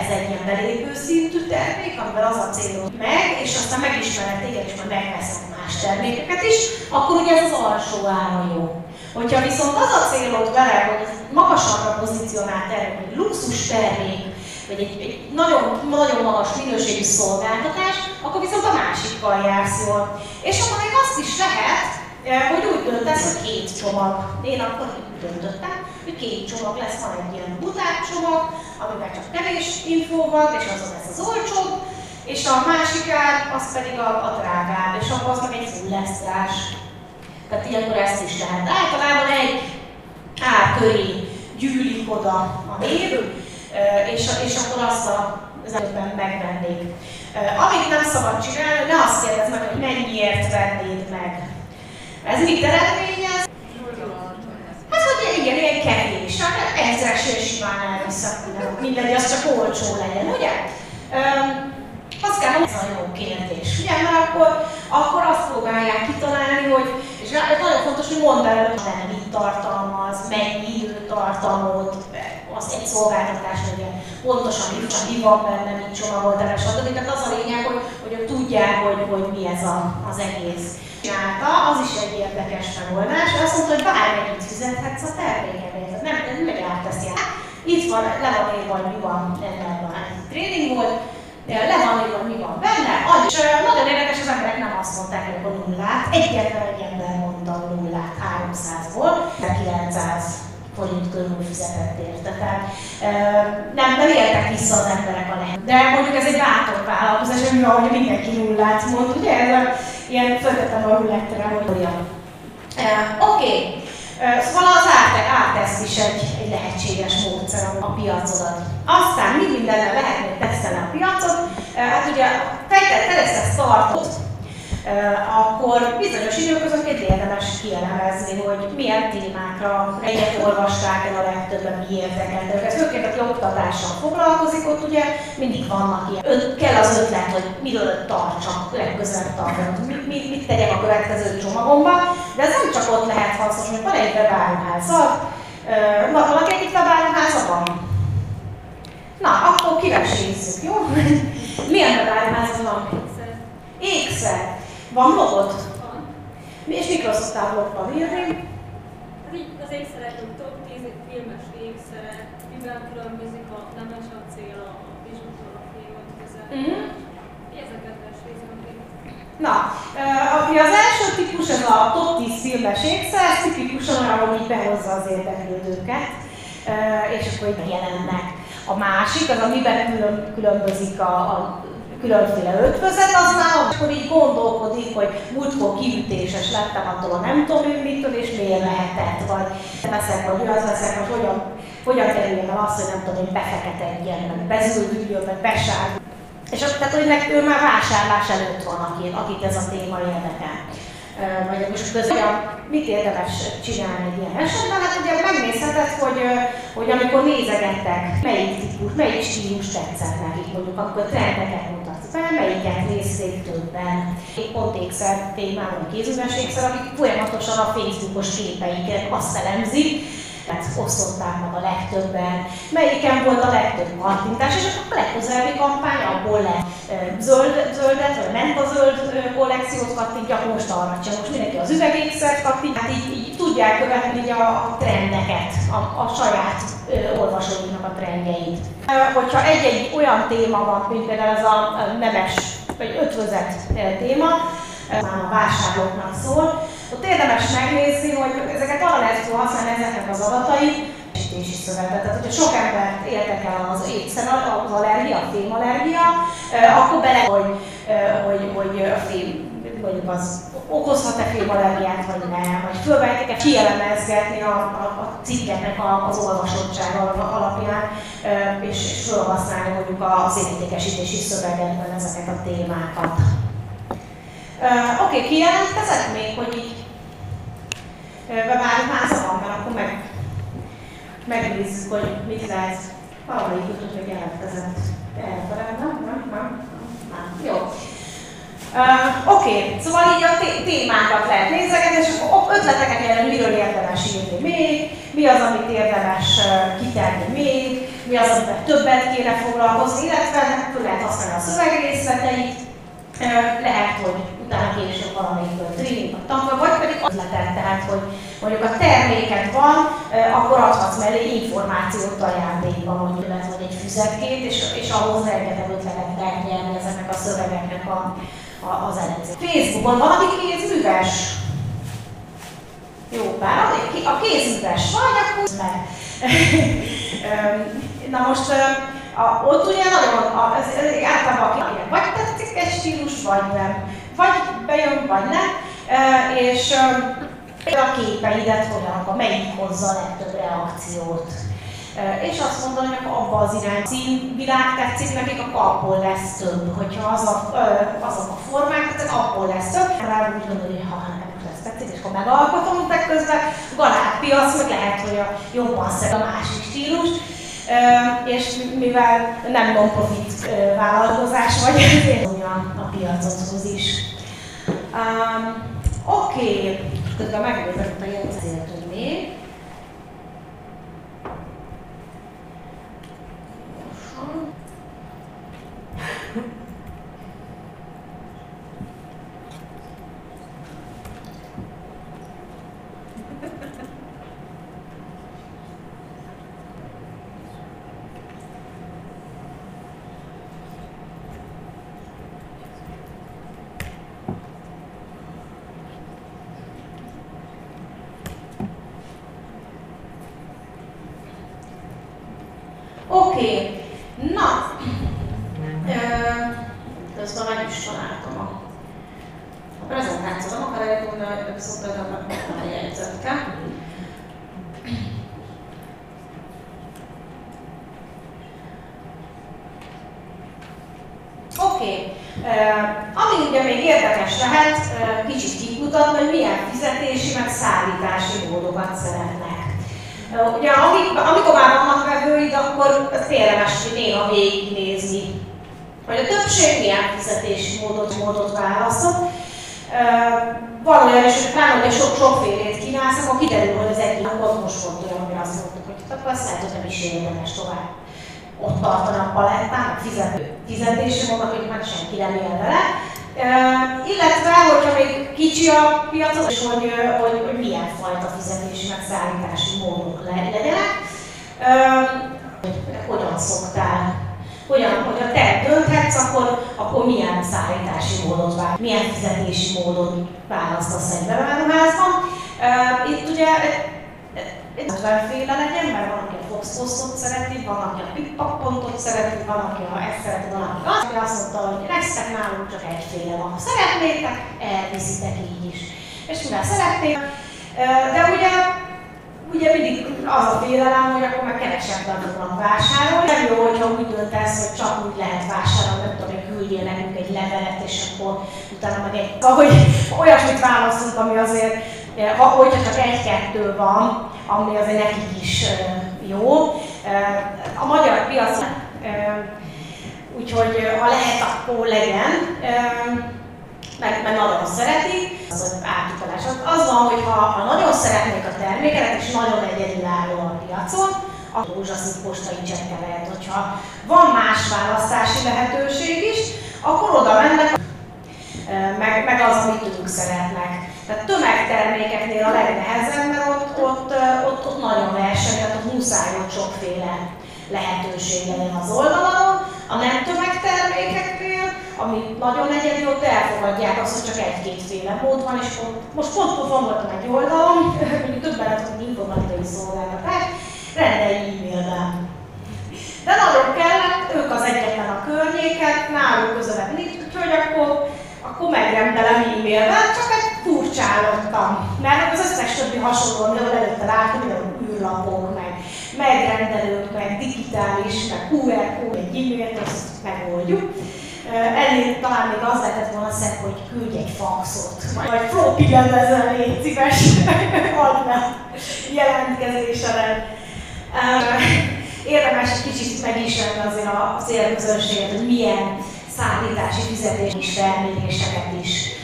Ez egy ilyen belépő szintű termék, amivel az a célod meg, és aztán megismered téged, és majd megveszed más termékeket is, akkor ugye ez az alsó ára jó. Hogyha viszont az a célod vele, hogy magasabbra pozícionált termék, egy luxus termék, vagy egy, egy nagyon, nagyon magas minőségű szolgáltatás, akkor viszont a másikkal jársz jól. És akkor még azt is lehet, eh, hogy úgy döntesz, hogy két csomag. Én akkor úgy döntöttem, hogy két csomag lesz, van egy ilyen butát csomag, amiben csak kevés infó van, és az lesz az olcsóbb, és a másik ár, az pedig a, a drágább, és akkor az meg egy full lesztás. Tehát ilyenkor ezt is lehet. Általában egy ár köré gyűlik oda a név, és, és akkor azt a, az előbben megvennék. Amit nem szabad csinálni, ne azt kérdezz meg, hogy mennyiért vennéd meg. Ez mit eredményez? Hát, hogy igen, ilyen kevés. Hát ezresnél simán elviszak, mindegy, az csak olcsó legyen, ugye? Azt kell, ez a jó kérdés. Ugye, mert akkor, akkor azt próbálják kitalálni, hogy és nagyon fontos, hogy mondd el, hogy mit tartalmaz, mennyi időtartamot, az egy szolgáltatás, hogy pontosan mit, csak mi van benne, mit csomagolt stb. Tehát az a lényeg, hogy, hogy tudják, hogy, hogy mi ez a, az egész. Csinálta, az is egy érdekes megoldás, azt mondta, hogy bármennyit fizethetsz a termékedért. Nem, nem megy áteszi. Itt van, le van írva, hogy mi van ennek a tréning volt, le van írva, mi van benne, és nagyon érdekes, az emberek nem azt mondták, hogy a nullát, egyetlen egy ember mondta a nullát 300-ból, 900 forint körül fizetett érte. Tehát nem, nem értek vissza az emberek a lehet. De mondjuk ez egy bátor vállalkozás, ami van, hogy mindenki nullát mond, ugye? A, ilyen föltettem a rullettre, hogy olyan. Oké, okay. Szóval az áteszt is egy, egy lehetséges módszer a piacodat. Aztán mi mindenre lehet még tesztelni a piacot? Hát ugye fejtett tartott, akkor bizonyos időközönként érdemes kielemezni, hogy milyen témákra egyet olvasták el a legtöbben, mi érdekelt őket. Főként, aki oktatással foglalkozik, ott ugye mindig vannak ilyen. Ön, kell az ötlet, hogy miről tartsak, legközelebb tartani, mit, mit, mit tegyek a következő csomagomba, de ez nem csak ott lehet hasznos, hogy van egy webáruházad, van valaki egyik webáruháza van? Na, akkor kivesézzük, jó? Milyen webáruháza van? Ékszer. Van blogod? Van. És mikor szoktál blogban írni? Az ékszerek, hogy top 10 filmes ékszerek, mivel különbözik a nemes acél, a bizsutól, a fémet közel. Ezeket Na, uh, az első típus, ez a top 10 filmes ékszer, tipikusan arra, hogy behozza az érdeklődőket, és akkor így jelennek. A másik, az, amiben külön, különbözik a, a különféle ötvözet, az már akkor így gondolkodik, hogy múltkor kiütéses lettem attól a nem tudom mitől, és miért lehetett, vagy veszek, vagy az veszek, vagy hogyan, hogyan kerüljem el azt, hogy nem tudom én befeketedjen, meg bezöldüljön, meg besárguljon. És akkor, tehát, hogy ő már vásárlás előtt van, akit, akit ez a téma érdekel vagy most közben mit érdemes csinálni egy ilyen esetben? Hát ugye megnézheted, hogy, hogy amikor nézegettek, melyik típus, melyik stílus tetszett nekik, mondjuk akkor trendeket be, melyiket nézték többen. Egy pont ékszer témában a kézműves ékszer, akik folyamatosan a Facebookos képeiket azt elemzik, osztották meg a legtöbben, melyiken volt a legtöbb kattintás, és akkor a legközelebbi kampány abból lett zöld, zöldet, vagy ment a zöld kollekciót kattintja, most arra csak. Most mindenki az üvegékszert kattintja, hát így, így tudják követni a, trendeket, a, a saját olvasóinak a trendjeit. Hogyha egy-egy olyan téma van, mint például ez a nemes vagy ötvözet téma, vásárlóknak szól, ott érdemes megnézni, hogy ezeket arra lehet használni ezeknek az adatait, esítési szövetet. Tehát, hogyha sok embert érdekel az étszer, az allergia, a fémallergia, akkor bele, hogy, hogy, hogy a fém, mondjuk az okozhat-e fémallergiát, vagy nem, vagy fölvejtek-e kielemezgetni a, a, a cikkeknek az olvasottsága alapján, és, és felhasználni mondjuk az értékesítési szövegekben ezeket a témákat. Uh, Oké, okay, kijelentkezett még, hogy így webáruháza van, mert akkor meg, megnézzük, hogy mit lehet. Valamelyik jutott, hogy jelentkezett. Elfelem, nem, nem, nem. Jó. Uh, Oké, okay. szóval így a témákat lehet nézegetni, és akkor ötleteket jelent, miről érdemes írni még, mi az, amit érdemes uh, kitenni még, mi az, amivel többet kéne foglalkozni, illetve lehet használni a szövegrészleteit, lehet, hogy utána később valamelyikből tréning a tanfa, vagy pedig ötletet, tehát hogy mondjuk a terméket van, akkor adhatsz mellé információt ajándékban, mondjuk lehet, hogy egy füzetkét, és, és ahhoz rengeteg ötletet lehet nyerni ezeknek a szövegeknek a, a, az elemzés. Facebookon van, aki kézműves. Jó, bár a kézműves vagy, akkor meg. Na most a, ott ugye nagyon, a, ez, ez általában akinek vagy tetszik egy stílus, vagy nem. Vagy bejön, vagy nem. E, és a képeidet hogyan, melyik hozza a legtöbb reakciót. És azt mondom, hogy akkor abban az irány színvilág tetszik nekik, akkor abból lesz több. Hogyha az a, azok a formák, tehát abból lesz több. Rá úgy gondolom, hogy ha tetszik, és akkor megalkotom, de közben galátpiac, meg lehet, hogy a jobban szed a másik stílus és mivel nem non-profit vállalkozás vagy, ezért a, a piacothoz is. Um, Oké, okay. közben megnézem, hogy jegyzést még. Oké, okay. na, közben meg is találtam a, a prezentációt, nem akar eljutni, hogy szoktak a jegyzetke. Oké, okay. uh, ami ugye még érdekes lehet, kicsit kimutatni, hogy milyen fizetési meg szállítási módokat szeretnek. Ugye amikor már vannak vevőid, akkor érdemes néha végignézni, hogy a többség milyen fizetési módot, módot választott. Van olyan is, hogy pláne, hogy sok, sokfélét kínálsz, akkor kiderül, hogy az egyik ott most volt olyan, amire azt mondtuk, hogy akkor azt lehet, hogy nem is érdemes tovább ott tartanak palettán, fizető fizetési módot, hogy már senki nem él vele. Illetve, hogyha még kicsi a piac, és hogy, hogy, hogy milyen fajta fizetési megszállítási módok legyenek, uh, hogyan szoktál, hogyan, hogyha te dönthetsz, akkor, akkor milyen szállítási módot választ, milyen fizetési módot választasz egy beváruházban. Uh, itt ugye 50 féle legyen, mert van, aki a Fox Postot szereti, van, aki a Pikpak pontot szereti, van, aki ha ezt szereti, van, aki azt, aki azt mondta, hogy lesztek nálunk csak egyféle van. Ha szeretnétek, elviszitek így is. És mivel szeretnék, de ugye ugye mindig az a félelem, hogy akkor meg kevesebben fognak vásárolni. Nem jó, hogyha úgy döntesz, hogy csak úgy lehet vásárolni, nem tudom, hogy küldjél nekünk egy levelet, és akkor utána meg egy, ahogy olyasmit választunk, ami azért, ha, hogyha csak egy-kettő van, ami azért nekik is jó. A magyar piac, úgyhogy ha lehet, akkor legyen, mert, mert nagyon szeretik. Az, átutalás. Az van, hogy ha, ha nagyon szeretnék a terméket, és nagyon egyedülálló a piacon, a rózsaszín postai csekkel lehet, hogyha van más választási lehetőség is, akkor oda mennek, meg, meg az, amit ők szeretnek. Tehát tömegtermékeknél a legnehezebb, mert ott, ott, ott, ott nagyon verseny, tehát ott muszáj, hogy sokféle lehetőség legyen az oldalon. A nem tömegtermékeknél, ami nagyon egyedi, ott elfogadják azt, hogy csak egy-kétféle mód van, és ott, most pont pont voltam egy oldalon, mondjuk többen hogy informatikai szolgáltatás, rendelj e-mailben. De nagyon kellett, ők az egyetlen a környéket, náluk közelebb nincs, úgyhogy akkor, akkor megrendelem e-mailben, csak egy furcsálottam. Mert az összes többi hasonló, ahol előtte láttam, mindenhol űrlapok, meg megrendelők, meg digitális, meg QR kód, egy e-mailt, azt megoldjuk. Ennél talán még az lehetett volna szebb, hogy küldj egy faxot, vagy floppy lemezen légy szíves, add le. Érdemes egy kicsit megismerni azért a célközönséget, hogy milyen szállítási fizetési felméréseket is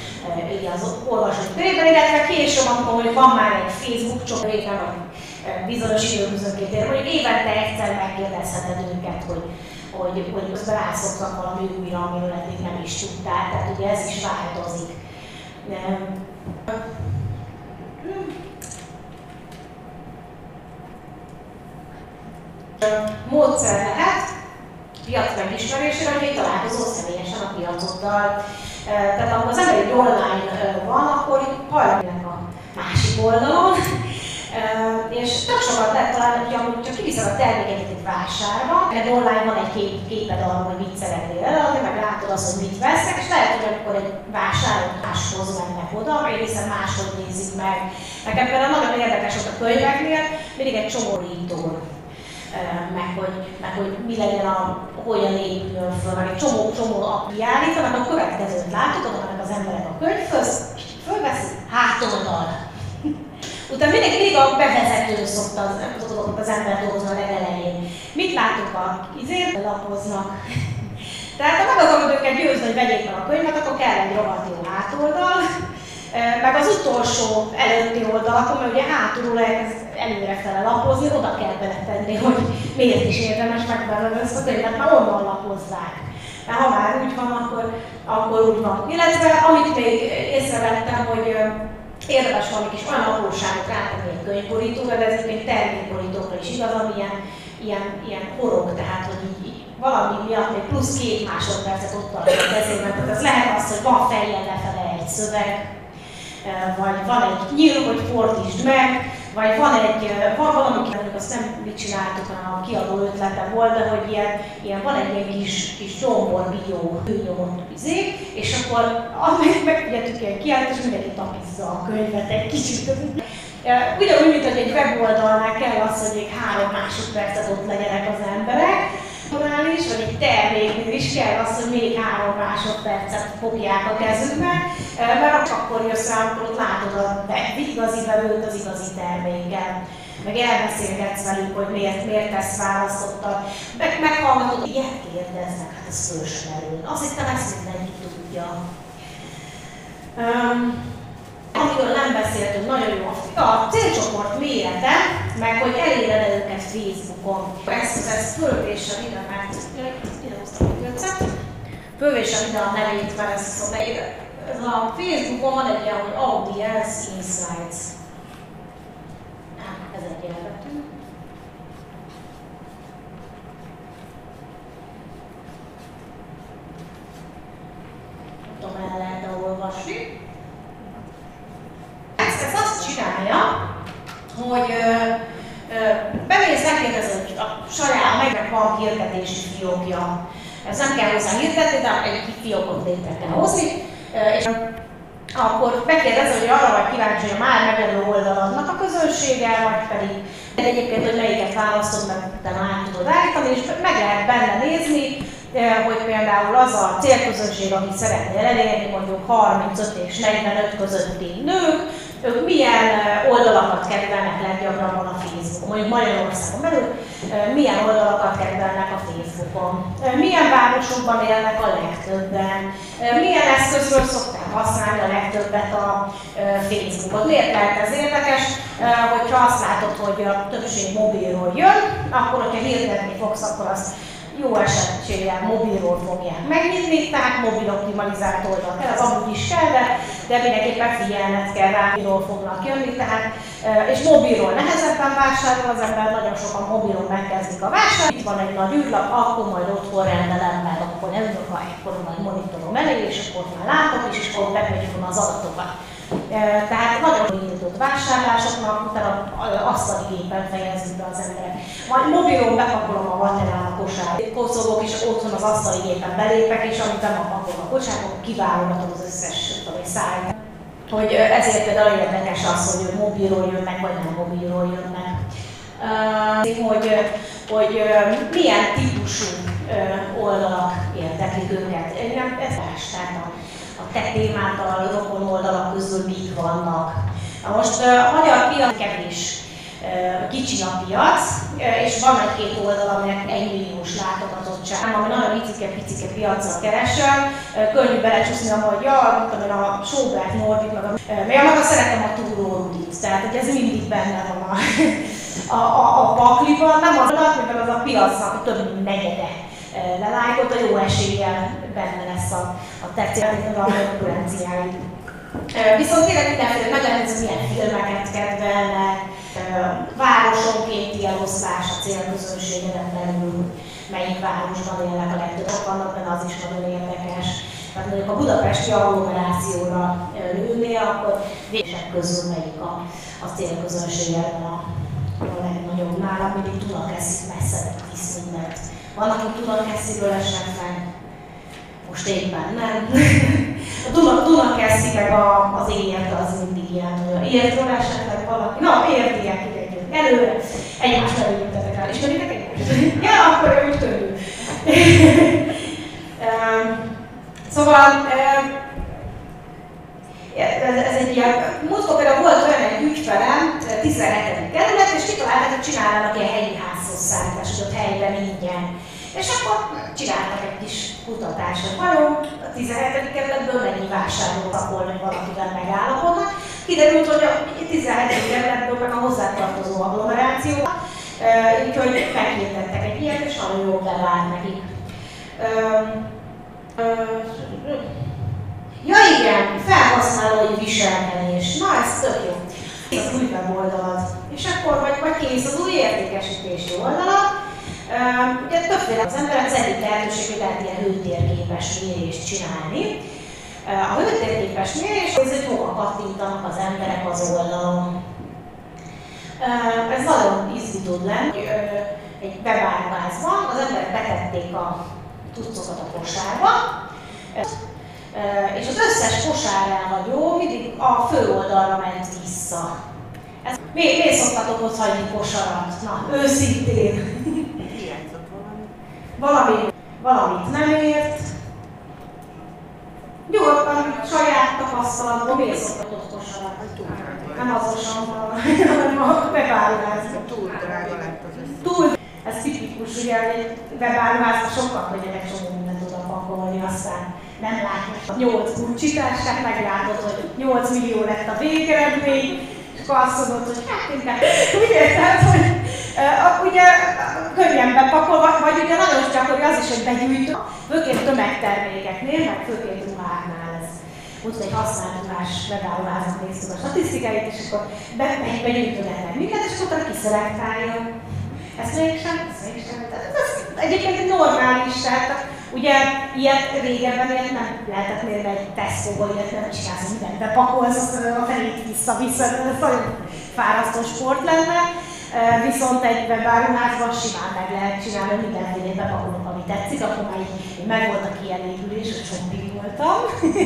így az olvasók körében, illetve később, amikor hogy van már egy Facebook csoport, vagy bizonyos időközönként ér, hogy évente egyszer megkérdezheted őket, hogy, hogy, hogy közben rászoktak valami újra, amiről eddig nem is tudtál, tehát ugye ez is változik. Módszer lehet piac megismerésére, hogy találkozol személyesen a piacoddal. Tehát amikor az ember egy online van, akkor hajlanak a másik oldalon, és tök sokat lehet találni, hogy amúgy csak kiviszed a terméket egy vásárba, mert online van egy kép, képed arról, hogy mit szeretnél eladni, meg látod azt, hogy mit veszek, és lehet, hogy akkor egy vásárló máshoz mennek oda, vagy hiszen máshogy nézik meg. Nekem például nagyon érdekes volt a könyveknél, mindig egy csomó ítól meg hogy, meg hogy mi legyen a, hogyan épüljön föl, meg egy csomó, csomó kiállítanak, a következőt látod, oda az emberek a könyvhöz, fölveszik, hátoldal, Utána mindig, mindig a bevezető szokta az, az, az ember dolgozni a legelején. Mit látok a izért, lapoznak. Tehát ha meg akarom őket győzni, hogy vegyék meg a könyvet, akkor kell egy rohadt jó hátoldal, meg az utolsó előtti oldalakon, mert ugye hátulról elkezd előrefele lapozni, oda kell beletenni, hogy miért is érdemes megvenni ezt a könyvet, mert onnan lapozzák. Mert ha már úgy van, akkor, akkor úgy van. Illetve amit még észrevettem, hogy érdemes valami kis olyan apróságot rátenni egy könyvborítóra, de ez egy termékborítókra is igaz, ami ilyen, ilyen, ilyen horog, tehát hogy így, valami miatt még plusz két másodpercet ott tartja a kezében. Tehát ez lehet az, hogy van fejjel lefele egy szöveg, vagy van egy nyíl, hogy fordítsd meg, vagy van egy, van valami, azt nem mit csináltuk, hanem a kiadó ötlete volt, de hogy ilyen, ilyen van egy ilyen kis, kis dombor bió nyomott izé, és akkor amelyik megfigyeltük ilyen kiállt, és mindenki tapizza a könyvet egy kicsit. Ugyanúgy, mint hogy egy weboldalnál kell az, hogy még három másodpercet ott legyenek az emberek, is, vagy egy terméknél is kell az, hogy még három másodpercet fogják a kezükbe, mert akkor jössz rá, akkor ott látod a igazi belőtt az igazi terméket meg elbeszélgetsz velük, hogy miért, miért ezt választottad, meg meghallgatod, ilyet kérdeznek, hát ez fölsmerül. Azt hittem, ezt mindenki tudja. Um, amiről nem beszéltünk, nagyon jó a célcsoport mérete, meg hogy eléred őket Facebookon. Ezt, ezt fölvésem ide, mert ide hoztam a köcet. Fölvésem ide a nevét, mert ezt szokta Ez a Facebookon van egy ilyen, hogy Audience Insights. Ez egy jelvetű. Nem tudom, el lehet olvasni ez azt csinálja, hogy bemész, megkérdezed, hogy a saját megnek van hirdetési fiókja. Ez nem kell hozzá hirdetni, de egy fiókot létre kell hozni. És akkor megkérdezed, hogy arra vagy kíváncsi, hogy a már megjelenő oldalnak a közönsége, vagy pedig de egyébként, hogy melyiket választod, mert utána át tudod állítani, és meg lehet benne nézni, hogy például az a célközönség, amit szeretnél elérni, mondjuk 35 és 45 közötti nők, ők milyen oldalakat kedvelnek leggyakrabban a Facebookon, mondjuk Magyarországon belül, milyen oldalakat kedvelnek a Facebookon, milyen városokban élnek a legtöbben, milyen eszközről szokták használni a legtöbbet a Facebookot. Miért lehet ez érdekes? Hogyha azt látod, hogy a többség mobilról jön, akkor, hogyha hirdetni fogsz, akkor azt jó esetséggel mobilról fogják megnyitni, tehát mobil optimalizált oldal kell, az amúgy is kell, de, de mindenképpen figyelned kell rá, miről fognak jönni, tehát, és mobilról nehezebben vásárol az ember, nagyon sokan mobilon megkezdik a vásár. Itt van egy nagy űrlap, akkor majd otthon rendelem meg, akkor nem a ekkor nagy monitorom elé, és akkor már látok, és akkor bemegyünk az adatokat. Tehát nagyon indított vásárlásoknak, utána asztali gépen fejezzük be az emberek. Majd mobilon bepakolom a materiál a kosár, kocogok, és otthon az asztali gépen belépek, és amit bepakolom a kosárba, kiválogatom az összes szájt. Hogy ezért például érdekes az, hogy mobilról jönnek, vagy nem mobilról jönnek. Hogy, hogy milyen típusú oldalak érdeklik őket. Nem, ez más, tehát a te témától, a rokon oldalak közül mik vannak. Na most a magyar piac kevés, kicsi a piac, és van egy-két oldal, aminek egy milliós látogatottság, ami nagyon picike-picike piacra keresel, könnyű belecsúszni a ja, tudom a Sobert Norbit, meg a, meg a maga szeretem a Túró tehát hogy ez mindig benne van a, a, a, a pakliban, nem az mivel az a piacnak több negyede lelájkolt, a jó eséllyel benne lesz a, a tetszett, a konkurenciái. Viszont tényleg mindenféle megelőző milyen filmeket kedvelnek, városonkénti eloszlás a célközönségeden belül, melyik városban élnek a legtöbbek, vannak benne az is nagyon érdekes. Tehát mondjuk a budapesti agglomerációra lőnél, akkor vések közül melyik a, a célközönség ebben a, a legnagyobb nálam, mindig Dunakeszik messze visz mindent. Van, aki Dunakesziről esnek meg, most éppen nem. A Duna, Dunakeszi meg a, az ért az mindig ilyen, értről esetleg valaki, na értiek együtt, előre, egymás mellé jöttetek el, ismeritek egymást? ja, akkor úgy körül. szóval, ez, ez egy ilyen, múltkor például volt olyan egy ügyfelem, 17. kerület, és kitalálták, hogy csinálnának ilyen helyi házhozszállítást, ott helyben ingyen. És akkor csináltak egy kis kutatást, hogy vajon a 17. kerületből mennyi vásárlót volna, hogy valakivel megállapodnak. Kiderült, hogy a 17. kerületből meg a hozzátartozó agglomeráció, úgyhogy meghirdettek egy ilyet, és nagyon jól bevált nekik. Ja igen, felhasználói viselkedés. Na, ez tök jó. Az új weboldalad. És akkor vagy, vagy kész az új értékesítési oldalat, Ugye többféle az ember az egyik lehetőség, hogy lehet ilyen hőtérképes mérést csinálni. A hőtérképes mérés az, hogy hova kattintanak az emberek az oldalon. Ez nagyon izgi tud lenni. Egy webárvázban az emberek betették a tucokat a kosárba, és az összes kosár elhagyó mindig a fő oldalra ment vissza. Ez, miért, miért szoktatok ott hagyni kosarat? Na, őszintén valami, valamit nem ért, nyugodtan saját tapasztalatból miért szoktatott kosarat? Nem azosan hanem a bevállásban. Túl drága lett az összes. Túl, ez tipikus, ugye egy bevállásban sokkal könnyebb csomó mindent oda pakolni, aztán nem látod a 8 kulcsitását, meglátod, hogy 8 millió lett a végeredmény, és akkor azt mondod, hogy hát inkább, ugye, tehát, hogy Uh, ugye könnyen bepakolva, vagy ugye nagyon gyakori az is, hogy begyűjtő, főként tömegtermékeknél, meg főként ruháknál. Úgy, egy használt ruhás megállóházat néztük a statisztikáit, és akkor be, be, begyűjtögetnek mindent, és akkor kiszelektálja. Ezt mégsem, ezt mégsem. Ez egyébként egy normális, tehát ugye ilyet régebben ilyet nem lehetett mérni egy Tesco-ból, ilyet nem csinálsz, mindent bepakolsz, aztán a felét vissza-vissza, ez nagyon fárasztó sport lenne. Viszont egy webáruházban simán meg lehet csinálni, mindenfélét bepakolok, ami tetszik, akkor már így meg volt a kielégülés, a csombig voltam,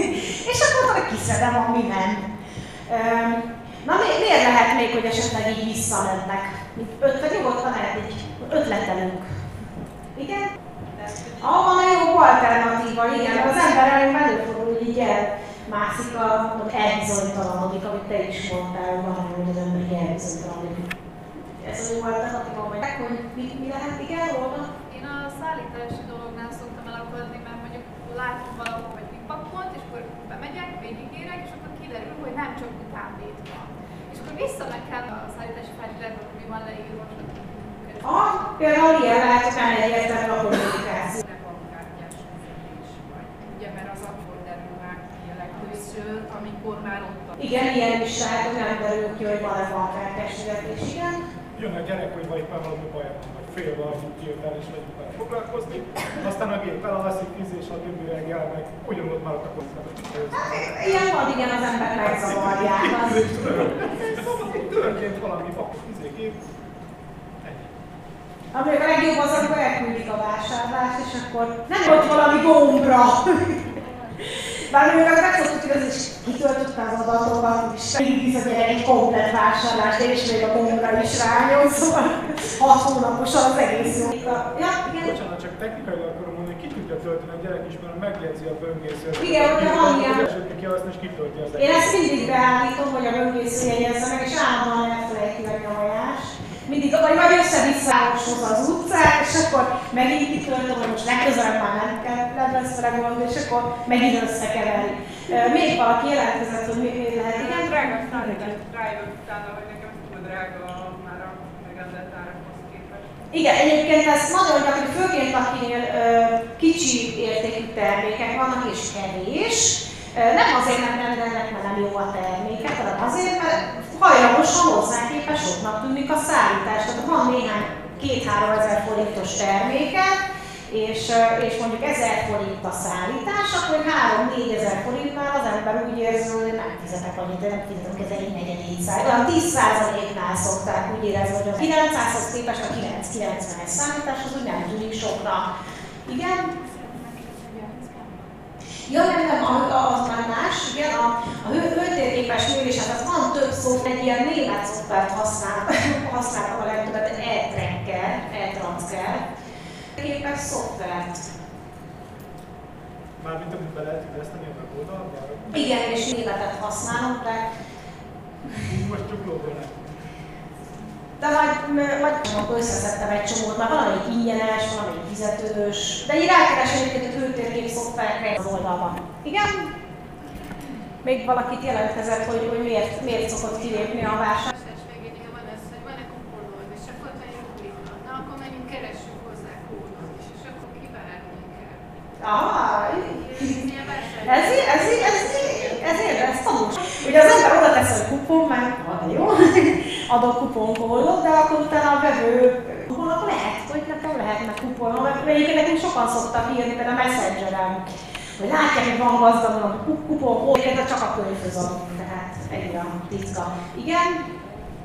és akkor már kiszedem, ami nem. Na miért lehet még, hogy esetleg így visszamennek? Öt, vagy lehet egy ötletelünk. Igen? Ah, van egy jó alternatíva, igen, az ember elég előfordul, hogy így el mászik a, mondom, elbizonytalanodik, amit te is mondtál, van, hogy az ember így elbizonytalanodik. Ez az az, aki mondják, hogy mi, mi lehet, igen, volna? Én a szállítási dolognál szoktam elakadni, mert mondjuk látom valahol, hogy kipakolt, és akkor bemegyek, végigérek, és akkor kiderül, hogy nem csak utánvét van. És akkor vissza kell a szállítási felületre, hogy van leírva. Ah, például ilyen lehet, hogy nem egyértelmű a kommunikáció. már amikor már ott Igen, ilyen is lehet, hogy nem derül ki, hogy van-e bankkártyás fizetés, igen. Jön a gyerek, hogy vagy éppen valami baj van, vagy fél valami kijött el és legyünk vele foglalkozni, aztán a gép elalszik, tíz és a többi reggel meg ugyanott maradt a kockázat. Ilyen van, igen, az ember megzavarják. Történt valami, akkor izé gép, ennyi. Ami a legjobb az, amikor elküldik a vásárlást, és akkor nem volt valami gombra. Bár még meg megszoktuk, hogy az is kitöltötte az adatokat, és mindig visz a gyerek egy komplet vásárlást, és még a gombra is rányom, szóval hat hónaposan az egész jó. Ja, igen. Bocsánat, csak technikailag akarom mondani, ki tudja tölteni a gyerek is, mert megjegyzi a böngészőt. Igen, hogyha van ilyen. Esetleg ki azt is kitölti az Én ezt mindig beállítom, hogy a böngésző jegyezze meg, és állandóan elfelejti meg a nyomajás. Mindig, vagy vagy össze-vissza az utcát, és akkor megint kitöltöm, hogy most legközelebb már nem kell, nem lesz vele gond, és akkor megint összekeveri. Még valaki jelentkezett, hogy mi, mi lehet, igen? drága szállítás rájövök utána, hogy nekem túl drága már a árakhoz képest. Igen, egyébként ezt nagyon gyakran, főként akinél ö, kicsi értékű termékek vannak és kevés, nem azért nem rendelnek, mert nem jó a terméket, hanem azért, mert hajlamosan hozzá képes soknak tűnik a szállítás. Tehát van néhány két-három ezer forintos terméket, és, és mondjuk 1000 forint a szállítás, akkor 3-4 ezer forintnál az ember úgy érzi, hogy nem fizetek annyit, de nem fizetek ez egy negyedét szállítás. Olyan 10%-nál szokták úgy érezni, hogy a 900-hoz képest a 990-es számítás az úgy nem tűnik sokra. Igen? Ja, nem, nem, az már más, igen, a, a hő, hőtérképes mérés, hát az van több szó, egy ilyen német szoftvert használ, használtak a legtöbbet, e-tracker, e-transfer, képes szoftvert. Mármint amit be lehet illeszteni a weboldalba, Igen, és németet használunk, de, most csuklóból de majd, majd akkor összeszedtem egy csomót, már valamelyik ingyenes, valamelyik fizetős, de így rákeres egyébként a hőtérkép szoftverre az oldalban. Igen? Még valakit jelentkezett, hogy, hogy miért, miért szokott kilépni a vásár. vásárlás végénél van ez, hogy van-e kuponod, és akkor ha jó klika, na akkor menjünk keressük hozzá kódot is, és akkor kivárni Ah, Ilyen vásárlás. Ez, ez, ez, ez, ez, ez tanús. Ugye az ember oda tesz, hogy kupon, már van jó, adok kuponkódot, de akkor utána a vevő kuponok lehet, hogy nekem lehetne kuponom, mert egyébként nekünk sokan szoktak írni, például a Messengeren, hogy látják, hogy van gazdagon a ku- kuponkód, de csak a könyvhöz tehát ennyi a titka. Igen?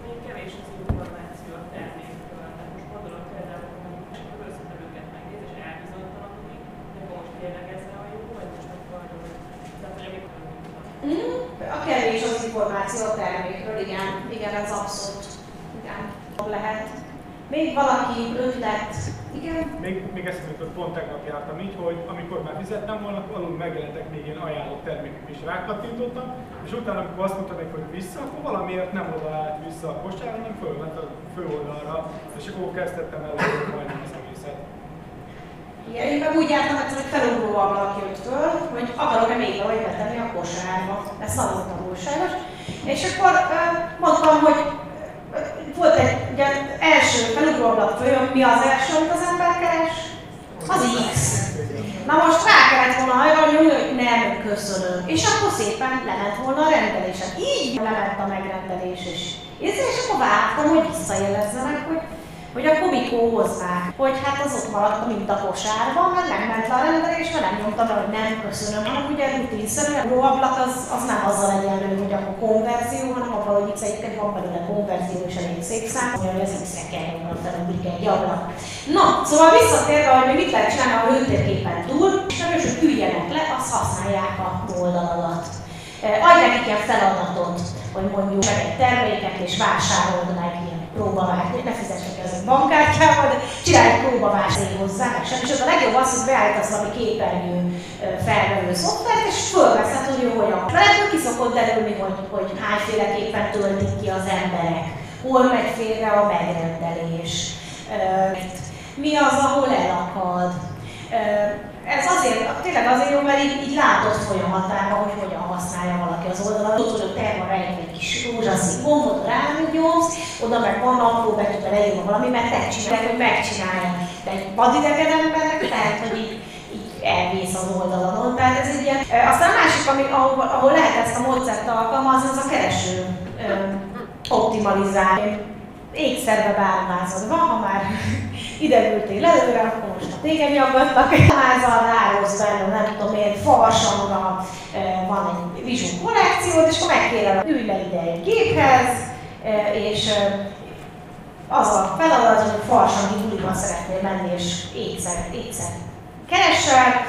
Még kevés az információ a termékről. Tehát most gondolok például, hogy mondjuk csak a összetevőket megnéz, és elbizonytalanodik, de most tényleg ez a jó, vagy most akkor tehát, hogy amikor Mm, A kevés az információ a termékről, igen, igen, ez abszolút, igen, lehet. Még valaki ötlet, igen? Még, még eszembe pont tegnap jártam így, hogy amikor már fizettem volna, alul megjelentek még ilyen ajánlott termékek is rákattintottam, és utána, amikor azt mondta hogy vissza, akkor valamiért nem oda állt vissza a kosárra, hanem fölment a főoldalra, és akkor kezdtettem el majdnem az egészet. Igen, én meg úgy jártam, egyszer, hogy felugró ablak jött föl, hogy akarok-e még valahogy betenni a kosárba. Ez nagyon tanulságos. És akkor mondtam, hogy volt egy ugye, első felugró ablak följön, mi az első, amit az ember keres? Az X. Na most rá kellett volna hajrani, hogy nem, köszönöm. És akkor szépen lement volna a rendelésen. Így lement a megrendelés is. És akkor vártam, hogy visszajelezzenek, hogy hogy akkor mikor hozzák, hogy hát az ott maradt, mint a kosárban, mert nem ment le a rendelés, mert nem nyomtam el, hogy nem köszönöm, hanem ugye rutinszerűen a róablak az, az nem azzal egyenlő, hogy akkor konverzió, hanem abban, hogy itt egyébként van belőle konverzió és elég szép szám, hogy ez vissza kell nyomnom, felugrik egy ablak. Na, szóval visszatérve, hogy mit lehet csinálni a hőtérképen túl, ismerősök üljenek le, azt használják a oldaladat. Eh, Adj nekik ilyen feladatot, hogy mondjuk meg egy terméket és vásárold meg ilyen próbavást, ne fizessek egy bankkártyával, de csinálj egy próbavást hozzá, meg sem. És a legjobb az, hogy beállítasz valami képernyő felvevő szoftvert, és fölveszed, hogy ő hogyan. Mert ebből ki szokott derülni, hogy, hogy hányféleképpen töltik ki az emberek, hol megy félre a megrendelés, mi az, ahol elakad. Ez azért, tényleg azért jó, mert így, így látod folyamatában, hogy hogyan használja valaki az oldalat. Tudod, hogy te van rejtve egy kis rózsaszín gombot, rányomsz, oda meg van apró betűvel leírva valami, mert te csinálod, hogy megcsinálja. De egy vadidegen embernek lehet, hogy így, elvész az oldaladon. Tehát ez egy ilyen... Aztán a másik, ami, ahol, ahol lehet ezt a módszert alkalmazni, az a kereső optimalizálni. Ékszerbe bármázod van, ha már ide ültél előre, akkor most a téged nyaggattak, házal rához benne, nem tudom én, farsangra van egy vizsú kollekciót, és akkor megkérdem, ülj le ide egy géphez, és az a feladat, hogy farsangi buliban szeretnél menni, és étszer, étszer keresel,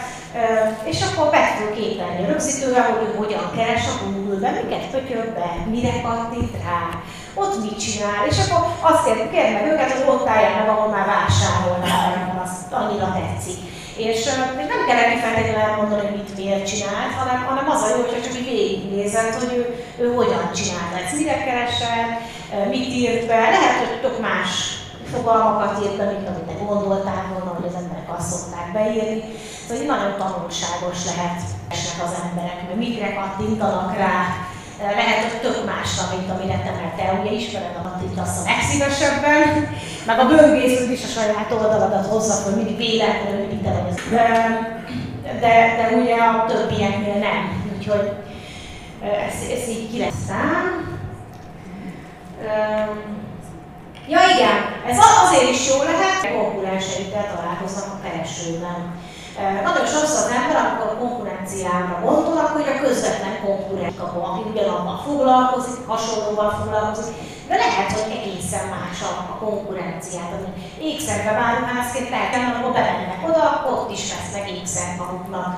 és akkor be tudok kételni rögzítőre, hogy ő hogyan keres a Google-ben, miket pötyög be, mire kattint rá, ott mit csinál, és akkor azt kérd, kérd meg őket, hogy ott állják meg, ahol már vásárolnál, mert azt annyira tetszik. És, és nem kell neki feltétlenül elmondani, hogy mit miért csinált, hanem, hanem az a jó, hogyha csak így végignézed, hogy ő, ő hogyan csinálta. Ezt, mire keresel, mit írt be, lehet, hogy tök más fogalmakat írt be, mint amit te gondoltál volna, hogy az emberek azt szokták beírni. Szóval nagyon tanulságos lehet esnek az emberek, mert mikre kattintanak rá, lehet, hogy tök más, mint amire te, mert te ugye ismered a kattintasz a legszívesebben, meg a böngésződ is a saját oldaladat hozza, hogy mindig véletlenül, mindig te vagy az. De, de, de ugye a többieknél nem, úgyhogy ez, ez így ki lesz szám. Ja igen, ez azért is jó lehet, konkurenseiddel találkoznak a keresőben. Nagyon sokszor az ember, amikor a konkurenciára gondol, hogy a közvetlen konkurens aki ugyanabban foglalkozik, hasonlóval foglalkozik, de lehet, hogy egészen más a, a konkurenciát, ami ékszerbe váruházként lehet, akkor bemennek oda, ott is vesznek ékszert maguknak.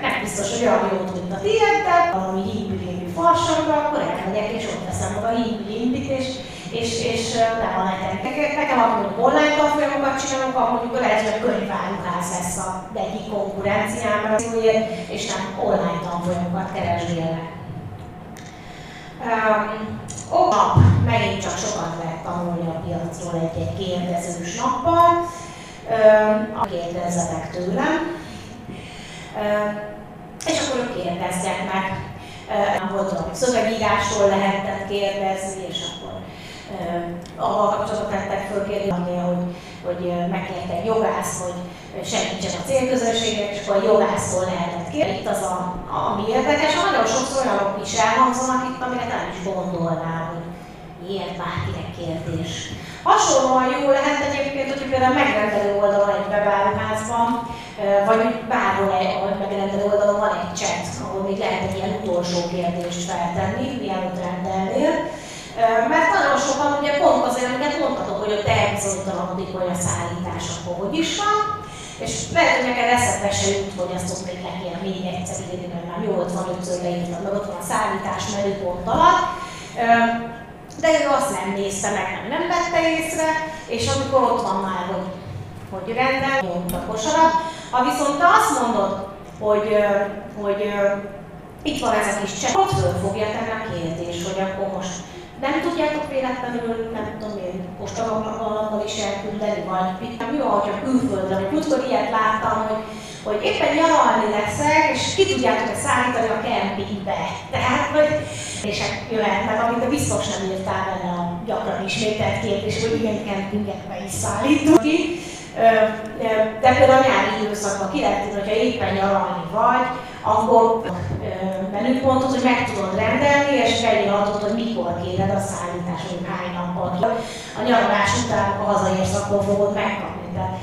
Nem biztos, hogy olyan jót, mint a tiéd, de valami hímű farsangra, akkor elmegyek és ott veszem maga hímű és és, és nem a neten. Nekem akkor online tanfolyamokat csinálunk, akkor mondjuk lehet, hogy a könyváruház lesz a egyik konkurenciám, és nem online tanfolyamokat keresgélnek. Um, nap, megint csak sokat lehet tanulni a piacról egy-egy kérdezős nappal. Um, kérdezzetek tőlem. Um, és akkor ők kérdezgetnek. Uh, volt, hogy szövegírásról lehetett kérdezni, és akkor avval kapcsolatban tettek föl kérdést, hogy, hogy megkérte egy jogász, hogy segítsen a célközönségek, és akkor a jogásztól lehetett kérni. Itt az, a, ami érdekes, nagyon sokszor olyanok is elhangzanak itt, amire nem is gondolnál, hogy ilyet bárkinek kérdés. Hasonlóan jó lehet egyébként, hogy például megrendelő oldalon egy webáruházban, vagy bárhol egy megrendelő oldalon van egy chat, ahol még lehet egy ilyen utolsó kérdést feltenni, mielőtt rendelnél, mert nagyon sokan ugye pont azért, amiket mondhatok, hogy ott elbizonytalanodik, hogy a szállítás akkor hogy is van, és lehet, hogy neked eszedbe se jut, hogy azt ott még le kéne még egyszer írni, mert már 85-ször leírtam, meg ott van a szállítás menüpont alatt. De ő azt nem nézte meg, nem, nem vette észre, és amikor ott van már, hogy, hogy rendel, nyomta a kosarat, ha viszont te azt mondod, hogy, hogy itt van ez a kis csepp, ott föl fogja tenni a kérdés, hogy akkor most nem tudjátok véletlenül, nem tudom én, postavallammal is elküldeni, vagy mi van, hogyha külföldre, vagy múltkor ilyet láttam, hogy, hogy éppen nyaralni leszek, és ki tudjátok ezt szállítani a kempingbe. Tehát, hogy és jöhetnek, amit biztos nem írtál benne a gyakran ismételt kérdés, hogy ilyen kempingekbe is szállítunk ki. De például a nyári időszakban ki lehet hogy ha éppen nyaralni vagy, akkor menüpontot, hogy meg tudod rendelni, és felírhatod, hogy mikor kéred a szállítás, hogy hány nappal. A nyaralás után, ha hazaérsz, akkor fogod megkapni. Tehát,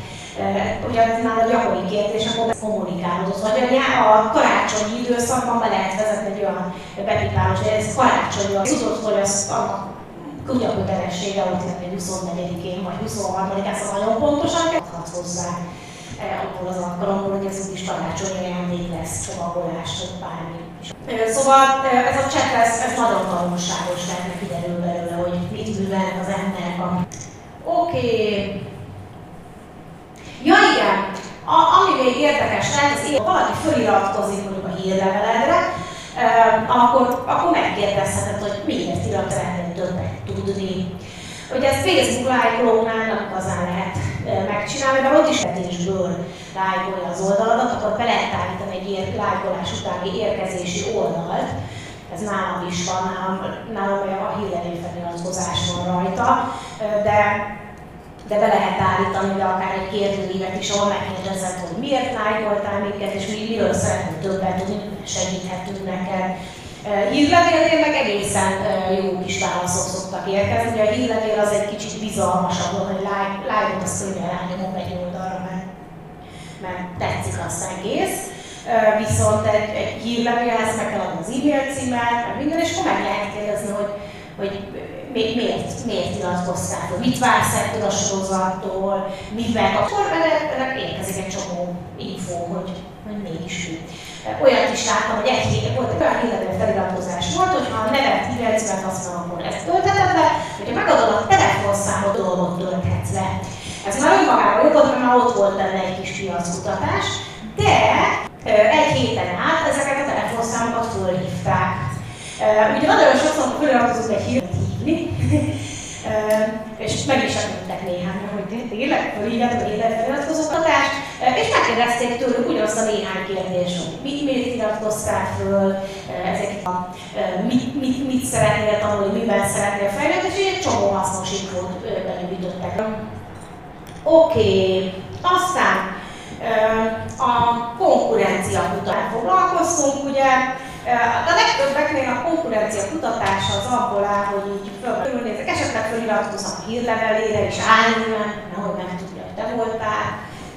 ugye nálad a gyakori kérdés, akkor kommunikálod. Vagy a, a karácsonyi időszakban be lehet vezetni egy olyan bepipálós, hogy ez karácsonyi, az tudod, hogy az annak kutyakötelessége ott lenni 24-én vagy 23-án, szóval nagyon pontosan kell hozzá abból az alkalomból, hogy ez úgyis karácsonyi ajándék lesz, csomagolás, vagy bármi. Szóval ez a chat, ez, ez nagyon tanulságos lehet, kiderül belőle, hogy mit művelnek az emberek a Oké. Okay. Ja igen, a, ami még érdekes lehet, az én, valaki föliratkozik mondjuk a hírleveledre, akkor, akkor megkérdezheted, hogy miért irat ennél többet tudni. Ugye ezt Facebook lájkolónál nem igazán lehet megcsinálni, mert ott is vetésből lájkolja az oldaladat, akkor be lehet állítani egy ilyen lájkolás utáni érkezési oldalt, ez nálam is van, nálam, nálam a hírlevő feliratkozás van rajta, de de be lehet állítani, de akár egy kérdőívet is, ahol megkérdezed, hogy miért lájkoltál minket, és mi, miről szeretnénk többet tudni, segíthetünk neked. Hírlevélnél meg egészen jó kis válaszok szoktak érkezni, ugye a hírlevél az egy kicsit bizalmasabb, hogy lájkot azt könnyen rányomom egy oldalra, mert, mert tetszik az egész. Viszont egy, egy hírlevélhez meg kell adni az e-mail címet, meg minden, és akkor meg lehet kérdezni, hogy, hogy miért, miért iratkoztál mit vársz ettől a sorozattól, mivel akkor erre érkezik egy csomó info, hogy, hogy mégis mi. Olyat is láttam, hogy egy hét volt egy olyan hírlevél feliratkozás volt, hogy ha a nevet, címet használom, akkor ezt tölteted le, hogyha megadod a telefonszámot, dolgot tölthetsz le. Ez már önmagában jó mert már ott volt benne egy kis piackutatás, de egy héten át ezeket a telefonszámokat fölhívták. Ugye nagyon sokszor feliratkozunk egy hírt, hívni, és meg is adottak néhány, hogy tényleg fölhívjátok a életfeliratkozókatást, és megkérdezték tőlük ugyanazt a néhány kérdést, hogy mit, miért iratkoztál föl, ezek a, mit, mit, mit szeretnél tanulni, miben szeretnél fejlődni, és egy csomó hasznos infót benyújtottak. Oké, aztán a konkurencia kutatásra foglalkoztunk, ugye, a legtöbbeknél a konkurencia kutatása az abból áll, hogy így fölnézek, esetleg feliratkozom a hírlevelére, és állni, nehogy nem tudja, hogy te voltál,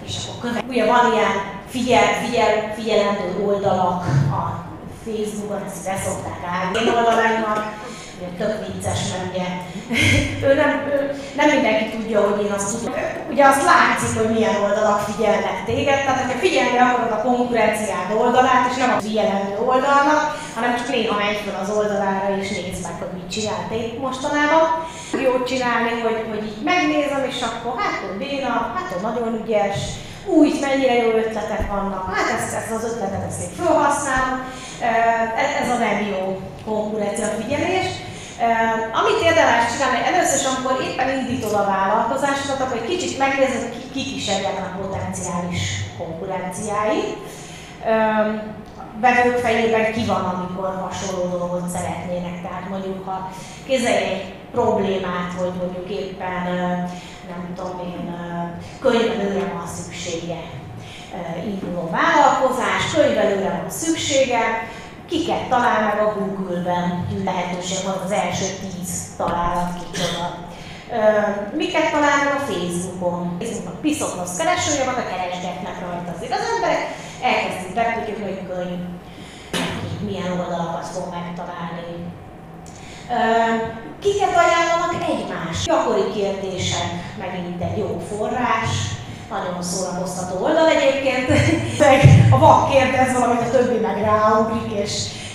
és akkor követ. Ugye van ilyen figyel, figyel, figyelendő oldalak a Facebookon, ezt beszokták állni oldalainak, ugye tök vicces, mert ugye ő nem, ő, nem mindenki tudja, hogy én azt tudom. Ugye azt látszik, hogy milyen oldalak figyelnek téged, tehát hogyha figyelni akarod a konkurenciád oldalát, és nem a figyelendő oldalnak, hanem csak néha megy fel az oldalára és nézd meg, hogy mit csinált itt mostanában. Jót csinálni, hogy, hogy így megnézem, és akkor hát ő béna, hát ő nagyon ügyes, új, mennyire jó ötletek vannak, hát ezt, ezt az ötletet ezt én felhasználom, ez, ez a nem jó konkurencia figyelés. Amit érdemes csinálni, először is, amikor éppen indítod a vállalkozásodat, akkor egy kicsit megnézed, kik is a potenciális konkurenciái. Vevők fejében ki van, amikor hasonló dolgot szeretnének. Tehát mondjuk, ha kezelj egy problémát, hogy mondjuk éppen, nem tudom én, könyvelőre van szüksége, induló vállalkozás, könyvelőre van szüksége, kiket talál meg a Google-ben, lehetőség van az első tíz találat kicsoda. Miket talál meg a Facebookon? Facebookon piszoknos keresője van, a keresgetnek rajta az emberek, elkezdik beküldjük, hogy könyv, milyen oldalakat fog megtalálni. Kiket ajánlanak egymás? Gyakori kérdések, megint egy jó forrás, nagyon szórakoztató oldal egyébként. a vak kérdez valamit, a többi meg ráugrik, és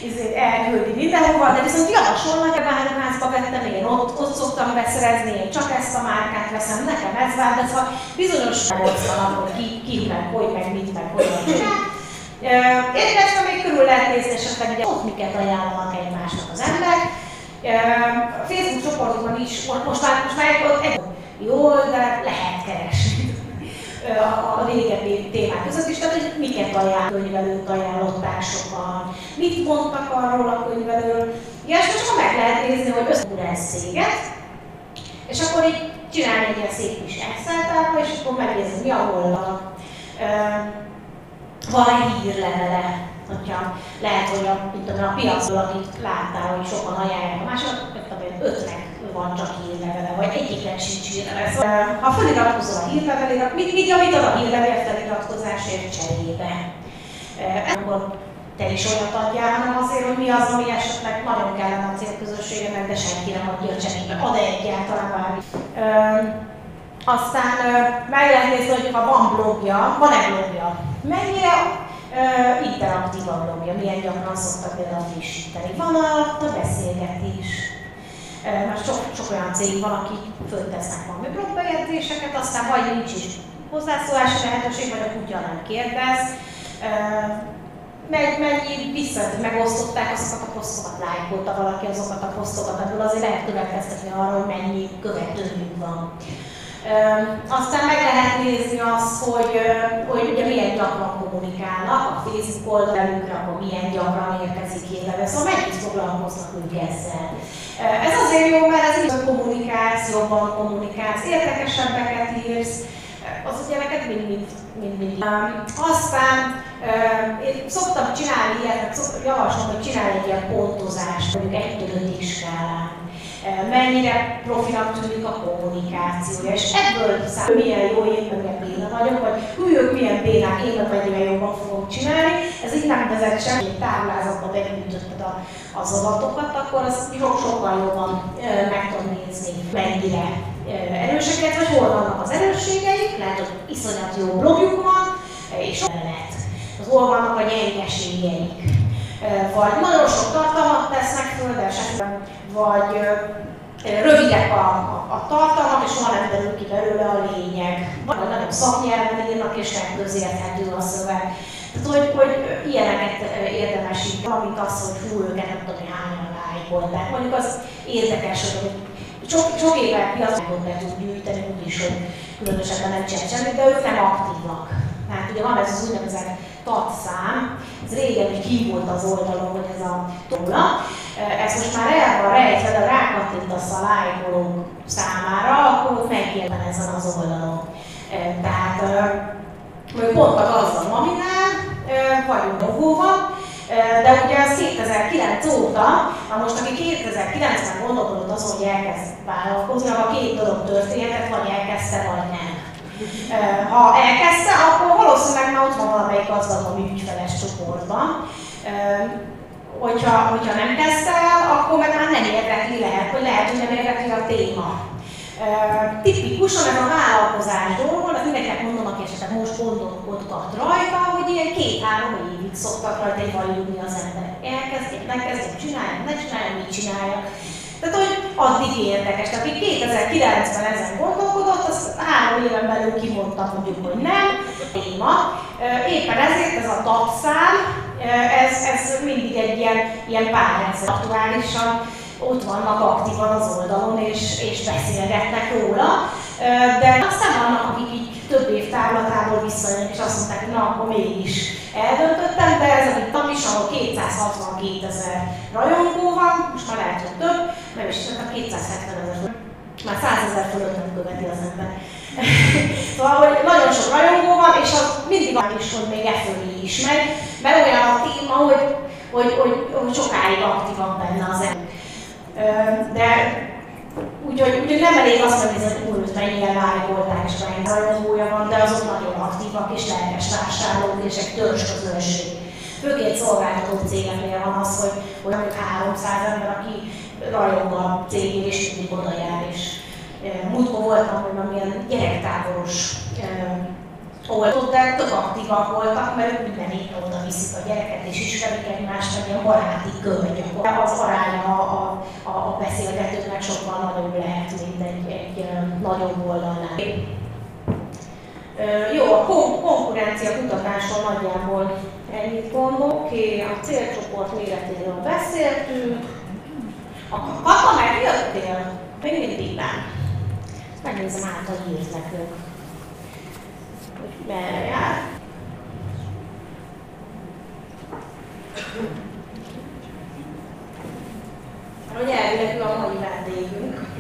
izé elküldi mindenhova, de viszont javasolnak, hogy áruházba vettem, én ott, ott szoktam beszerezni, én csak ezt a márkát veszem, nekem ez vár, de szóval bizonyos megosztanak, hogy ki, ki, meg, hogy, meg mit, meg hogyan csinál. Érkezve még körül lehet nézni esetleg, hogy ott miket ajánlanak egymásnak az emberek. A Facebook csoportokban is, most már, most már ott egy jól, de lehet keresni a, régebbi témák között is, tehát hogy miket ajánl könyvelőt ajánlották sokan, mit mondtak arról a könyvelő. Ja, és most meg lehet nézni, hogy összekurás céget, és akkor így csinálni egy ilyen szép kis Excel és akkor megnézni, mi a honlap. Van egy hírlevele, hogyha lehet, hogy a, mint tudom, a piacról, akit láttál, hogy sokan ajánlják a másokat, ötnek van csak hírlevele, vagy egyiknek sincs hírlevele. Szóval, ha feliratkozol a hírlevelére, mit, mit javítod a hírlevél feliratkozásért cserébe? Akkor te is olyat adjál, hanem azért, hogy mi az, ami esetleg nagyon kellene a célközösségemnek, de senki nem adja cserébe. Ad-e egyáltalán bármi? Aztán meg lehet nézni, hogy ha van blogja, van-e blogja? Mennyire interaktív a blogja, milyen gyakran szoktak például frissíteni. Van alatt a beszélgetés, mert sok, sok olyan cég van, aki föltesznek valami blogbejegyzéseket, aztán vagy nincs is hozzászólási lehetőség, vagy a kutya nem kérdez, meg, mennyi vissza, megosztották azokat a posztokat, lájkolta valaki azokat a posztokat, ebből azért lehet következtetni arra, hogy mennyi követőjük van. Aztán meg lehet nézni azt, hogy, hogy ugye milyen gyakran kommunikálnak a Facebook oldalukra, akkor milyen gyakran érkezik hírleve, szóval mennyit foglalkoznak úgy ezzel. Ez azért jó, mert ez így kommunikálsz, jobban kommunikálsz, érdekesebbeket írsz, az ugye neked mind-mind mind, Um, aztán uh, én szoktam csinálni ilyet, szoktam, javaslom, hogy csinálj egy ilyen pontozást, mondjuk egy 5 skálán mennyire profinak tűnik a kommunikációja, és ebből szám, milyen jó én, meg milyen béna vagyok, vagy hű, ők milyen bénák, én meg mennyire jobban fogom csinálni. Ez így nem vezet sem, hogy táblázatban begyűjtötted a, az adatokat, akkor az sok, sokkal jobban meg tudom nézni, mennyire erőseket, vagy hol vannak az erősségeik, lehet, hogy iszonyat jó blogjuk van, és lehet. Az hol vannak a gyengeségeik. Vagy nagyon sok tartalmat tesznek föl, de esetleg vagy rövidek a, a, a tartalmak, és nem derül ki belőle a lényeg. Vagy nagyon szaknyelven írnak, és nem közérthető a szöveg. Tehát, hogy, hogy ilyeneket érdemes így, valamint az, hogy hú, őket nem tudom, hogy hányan lájkolták. Mondjuk az érdekes, hogy sok, sok éve piacot be tud gyűjteni, úgyis, hogy különösebben nem csinál semmit, de ők nem aktívak. Tehát ugye van ez az úgynevezett szám, ez régen hogy ki az oldalon, hogy ez a tolla. Ez most már el van rejtve, de rákattintasz a lájkolók számára, akkor megjelen ezen az oldalon. Tehát pont a gazdag maminál vagyunk logóval, de ugye az 2009 óta, na most aki 2009-ben gondolkodott azon, hogy elkezd vállalkozni, a két dolog történhetett, vagy elkezdte, vagy nem. Ha elkezdte, akkor valószínűleg már ott van valamelyik gazdagomi ügyfeles csoportban. Hogyha, hogyha nem kezdte el, akkor meg már nem érdekli lehet, hogy lehet, hogy nem érdekli a téma. Tipikusan ez a vállalkozás dolgol, az mindenkinek mondom, aki esetleg most gondolkodhat rajta, hogy ilyen két-három évig szoktak rajta egy vajulni az emberek. Elkezdjék, megkezdjék, csinálják, ne csinálják, mit csinálják. Tehát, hogy addig érdekes. Tehát, aki 2009-ben ezen gondolkodott, azt három éven belül kimondta mondjuk, hogy nem. Téma. Éppen ezért ez a tapszám, ez, ez mindig egy ilyen, ilyen párrendszer aktuálisan ott vannak aktívan az oldalon, és, és beszélgetnek róla. De aztán vannak, akik így több év távlatából visszajönnek, és azt mondták, na, akkor mégis eldöntöttem, de ez a tam is, ahol 262 ezer rajongó van, most már lehet, hogy több, nem is tudom, 270 ezer már 100 ezer fölött nem követi az ember. szóval, hogy nagyon sok rajongó van, és az mindig van is, hogy még e fölé is megy, mert olyan a téma, hogy, hogy, hogy, hogy sokáig aktívan benne az ember. De úgyhogy, úgyhogy nem elég azt megnézni, hogy úr, mennyire lájkolták és mennyi rajongója van, de azok nagyon aktívak és lelkes vásárlók és egy törzs közönség. Főként szolgáltató cégeknél van az, hogy olyan 300 ember, aki rajong a cégén és mindig oda jár. És, múltkor voltam, hogy valamilyen gyerektáboros oltott, de tök aktívak voltak, mert ők minden héten oda viszik a gyereket, és ismerik egymást, meg ilyen baráti kör Az aránya a, a, a beszélgetőknek sokkal nagyobb lehet, mint egy, egy nagyobb oldalnál. Jó, a konkurencia kutatáson nagyjából ennyit gondolok. A célcsoport méretéről beszéltünk. A kata megjöttél? Még mindig nem. Megnézem át, hogy írt nekünk merre jár. Hogy elvileg a mai vendégünk. Majd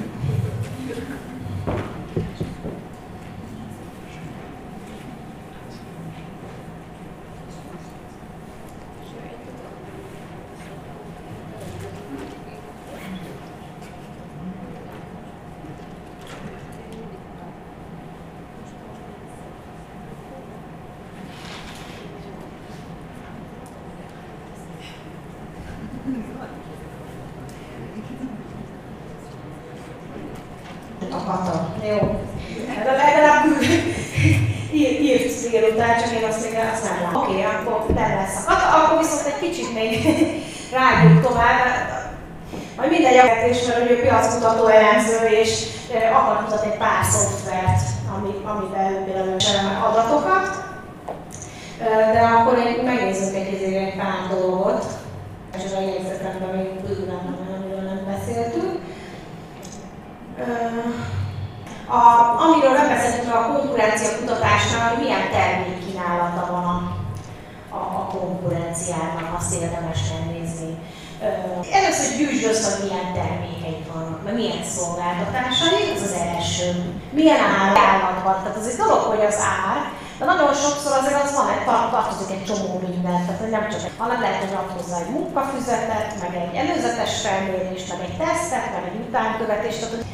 utánkövetést, tehát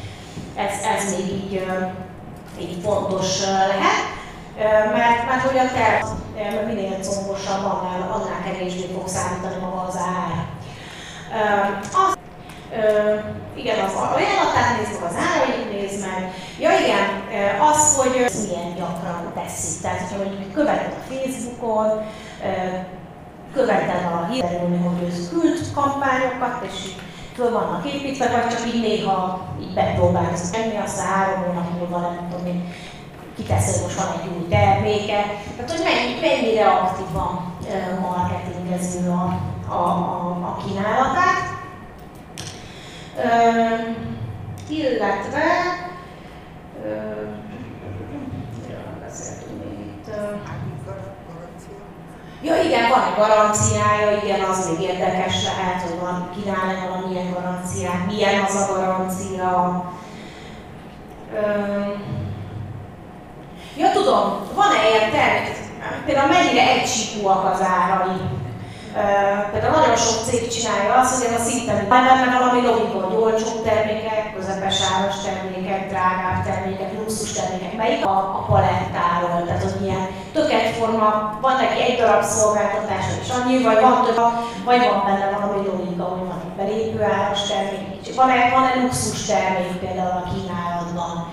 ez, ez még így, így fontos lehet. Mert, mert hogy a terv minél combosabb, annál, annál kevésbé fog számítani maga az ár. Az, igen, az ajánlatát meg, az árait nézd meg. Ja igen, az, hogy milyen gyakran teszik. Tehát, hogyha mondjuk követed a Facebookon, követed a hírelőni, hogy ő küld kampányokat, és így föl vannak építve, vagy csak így néha így bepróbálsz menni, aztán három hónap múlva nem tudom én, kitesz, hogy most van egy új terméke. Tehát, hogy mennyi, mennyire aktívan marketingező a, a, a, a kínálatát. Uh, illetve uh, Ja igen, van egy garanciája, igen, az még érdekes lehet, hogy van, kínál-e valamilyen garanciát, milyen az a garancia. Uh, ja tudom, van-e ilyen termék, például mennyire egysíkúak az árai, Például nagyon sok cég csinálja azt, hogy ez a szinten benne valami logika, hogy olcsó termékek, közepes áras termékek, drágább termékek, luxus termékek, melyik a, a palettáról, tehát hogy ilyen tök egyforma, van neki egy darab szolgáltatás, és annyi, vagy van több, vagy van benne valami logika, hogy van egy belépő áras termék, van-e, van-e luxus termék például a kínálatban.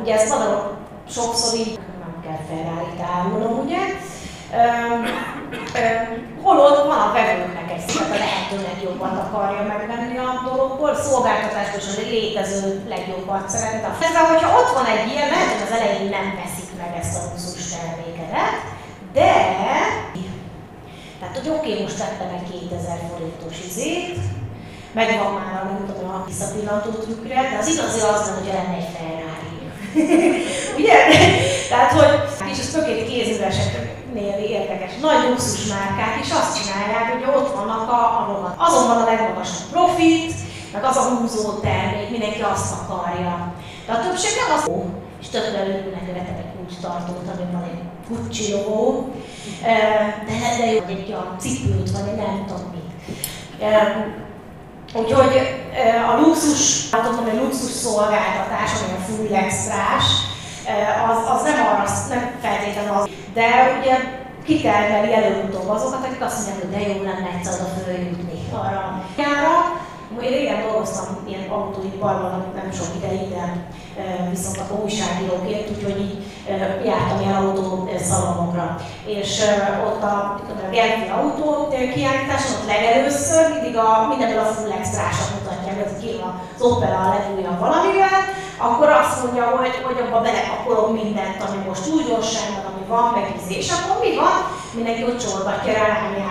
Ugye ezt nagyon sokszor így nem kell árulnom, ugye? Holott van a vevőknek egy szint, a lehető legjobbat akarja megvenni a dologból, szolgáltatásból is a létező legjobbat szeretne. Ezzel, hogyha ott van egy ilyen, lehet, hogy az elején nem veszik meg ezt a luxus termékedet, de tehát, hogy oké, okay, most vettem egy 2000 forintos izét, megvan már a, nem tudom, a visszapillantó trükkre, de az igazi az nem, hogy lenne egy Ferrari. Ugye? Tehát, hogy, és ez tökéletes kézműveseknél érdekes, nagy luxus márkák is azt csinálják, hogy ott vannak a, a Azon van a legmagasabb profit, meg az a húzó termék, mindenki azt akarja. De a többség nem az, és tökre örülnek, hogy vettek egy kulcs tartót, ami van egy Gucci logó, de, de jó, egy a cipőt, vagy egy nem tudom mit. Úgyhogy a luxus, hát mondom, egy luxus szolgáltatás, ami a full extrás, az, az nem arra, nem feltétlenül az, de ugye kitermeli előbb-utóbb azokat, akik azt mondják, hogy de jó lenne egyszer oda följutni arra a én régen dolgoztam ilyen autóiparban, nem sok ideig, de viszont a újságíróként, úgyhogy így jártam ilyen autószalonokra. És ott a, a Genfi autó kiállításon, ott legelőször mindig a, mindenből a full extrásat mutatják, ez ki az Opel a legújabb valamivel, akkor azt mondja, hogy, hogy abba belepakolom mindent, ami most újdonság, ami van, meg és akkor mi van? Mindenki ott csorgatja rá,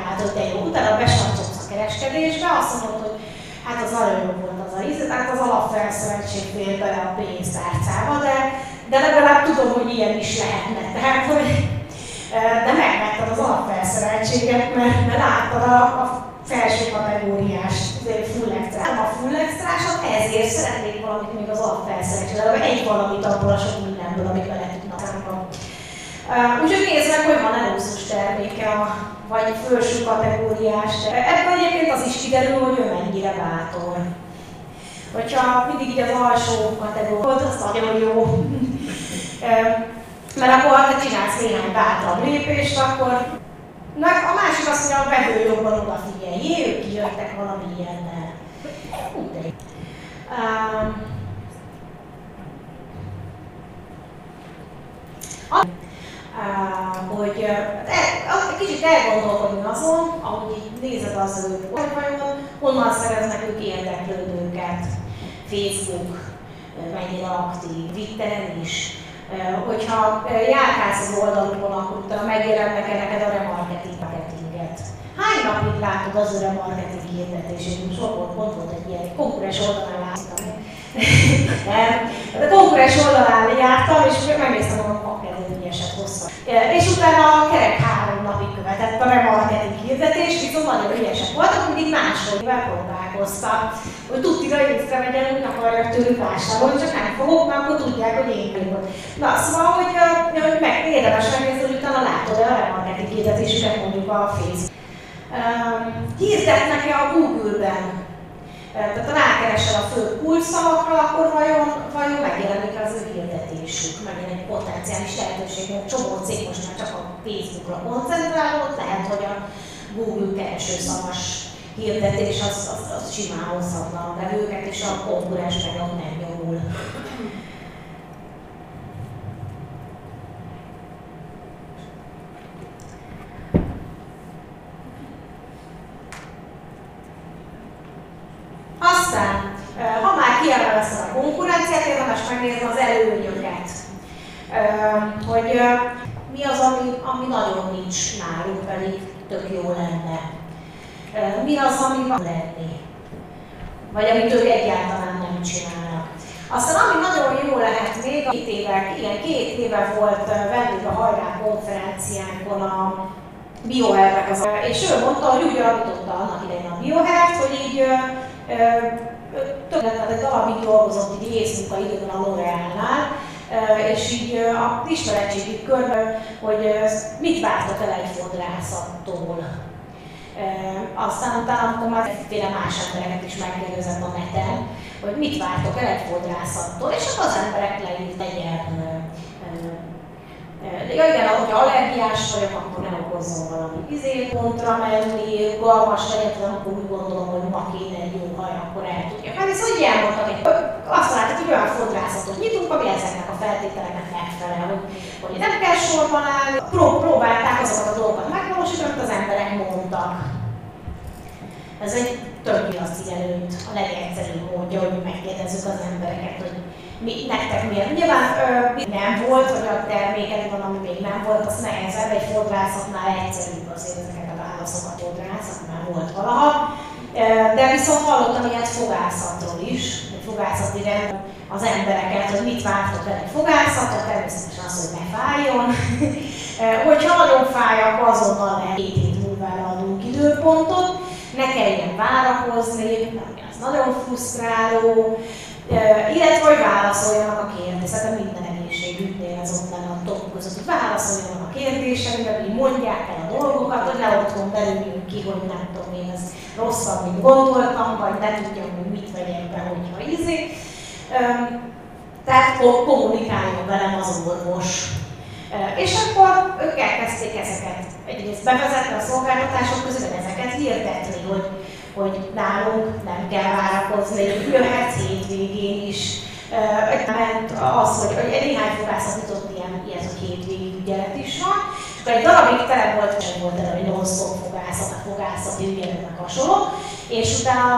hát hogy de jó, utána besatszolsz a kereskedésbe, azt mondod, hogy hát az nagyon volt az a íz, tehát az alapfelszereltség fér bele a pénztárcába, de, de legalább tudom, hogy ilyen is lehetne. Tehát, hogy, de megvetted az alapfelszereltséget, mert, mert láttad a, a felső kategóriás full extra. A full extrásat ezért szeretnék valamit még az alapfelszereltséget, de egy valamit abból a sok mindenből, amit bele tudnak. Uh, úgyhogy meg, hogy van-e luxus terméke vagy felső kategóriás. Ebből egyébként az is kiderül, hogy ő mennyire bátor. Hogyha mindig így az alsó kategória, az nagyon jó. Mert akkor, ha te csinálsz néhány bátrabb lépést, akkor a másik azt mondja, a vevő jobban odafigyelj, jé, ők kijöttek valami ilyennel. Hú, de... Um, hogy egy kicsit elgondolkodni azon, ahogy így nézed az ő vajon honnan szereznek ők érdeklődőket, Facebook, mennyire aktív, Twitteren is, hogyha járkálsz az oldalukon, akkor utána megjelennek -e neked a remarketing marketinget. Hány napig látod az a remarketing hirdetését? Most volt, pont volt egy ilyen konkurens oldalán láttam. a konkurens oldalán jártam, és megnéztem a eset hossza. És utána a kerek napig követett a remarketing hirdetés, viszont nagyon ügyesek voltak, mindig máshogy próbálkoztak, hogy tudtira észrevegyen, hogy akarják tőlük vásárolni, csak nem fogok, mert akkor tudják, hogy én vagyok. Na, szóval, hogy, hogy meg érdemes megnézni, hogy utána látod-e a remarketing hirdetésüket mondjuk a Facebook. Um, hirdetnek-e a Google-ben tehát ha rákeresel a fő kulcsszavakra, akkor vajon, vajon megjelenik az ő hirdetésük, megjelenik potenciális lehetőség, mert csomó cég most már csak a Facebookra koncentrálódott, lehet, hogy a Google keresőszavas hirdetés az, az, az simán hozhatna a vevőket, és a konkurens meg ott nem nyomul. Aztán, ha kiemeleszed a konkurenciát, érdemes megnézni az előnyöket. Hogy mi az, ami, ami nagyon nincs nálunk, pedig tök jó lenne. Mi az, ami van lenni. Vagy amit ők egyáltalán nem csinálnak. Aztán ami nagyon jó lehet még, két éve, igen, két éve volt vendég a hajrá konferenciánkon a biohernek az, és ő mondta, hogy úgy alapította annak idején a biohert, hogy így többet egy darabig dolgozott így részmunkaidőben a L'Oreal-nál, és így a ismeretségi körben, hogy mit vártak el egy fodrászattól. Aztán utána, amikor már féle más embereket is megkérdezett a neten, hogy mit vártok el egy fodrászattól, és akkor az emberek leírt egy ilyen Ja igen, hogyha allergiás vagyok, akkor nem okozzon valami izépontra menni, galmas legyen, akkor úgy gondolom, hogy ma kéne egy akkor el tudja. Hát ez hogy azt látjuk, hogy olyan fodrászatot nyitunk, ami ezeknek a feltételeknek megfelel, hogy, hogy nem kell sorban állni. Pró próbálták azokat a dolgokat megvalósítani, amit az emberek mondtak. Ez egy több piaci előtt a legegyszerűbb módja, hogy megkérdezzük az embereket, hogy mi, nektek miért. Nyilván ö, nem volt, vagy a termékek van, ami még nem volt, az nehezebb, egy fodrászatnál egyszerűbb azért ezeket a válaszokat fodrászat, már volt valaha. De viszont hallottam ilyet fogászatról is, egy fogászati rend az embereket, hogy mit vártok el egy fogászatra, természetesen az, hogy ne fájjon. Hogyha nagyon fáj, akkor azonnal lehet két hét múlva adunk időpontot, ne kelljen várakozni, az nagyon frusztráló, illetve hogy válaszoljanak a kérdésre, minden ott lenne a top között, hogy válaszoljanak a kérdésekre, hogy mondják el a dolgokat, hogy ne otthon belüljünk ki, hogy nem tudom én, ez rosszabb, mint gondoltam, vagy ne tudjam, hogy mit vegyek be, hogyha izé. Tehát kommunikáljon velem az orvos. És akkor ők elkezdték ezeket egyrészt bevezetni a szolgáltatások között, ezeket hirdetni, hogy hogy nálunk nem kell várakozni, jöhetsz hétvégén is. Ment az, hogy, hogy néhány fogászat jutott ilyen, ilyen a hétvégi ügyelet is van, és akkor egy darabig tele volt, sem volt erre, hogy non-stop fogászat, a fogászati ügyeletnek hasonló, és utána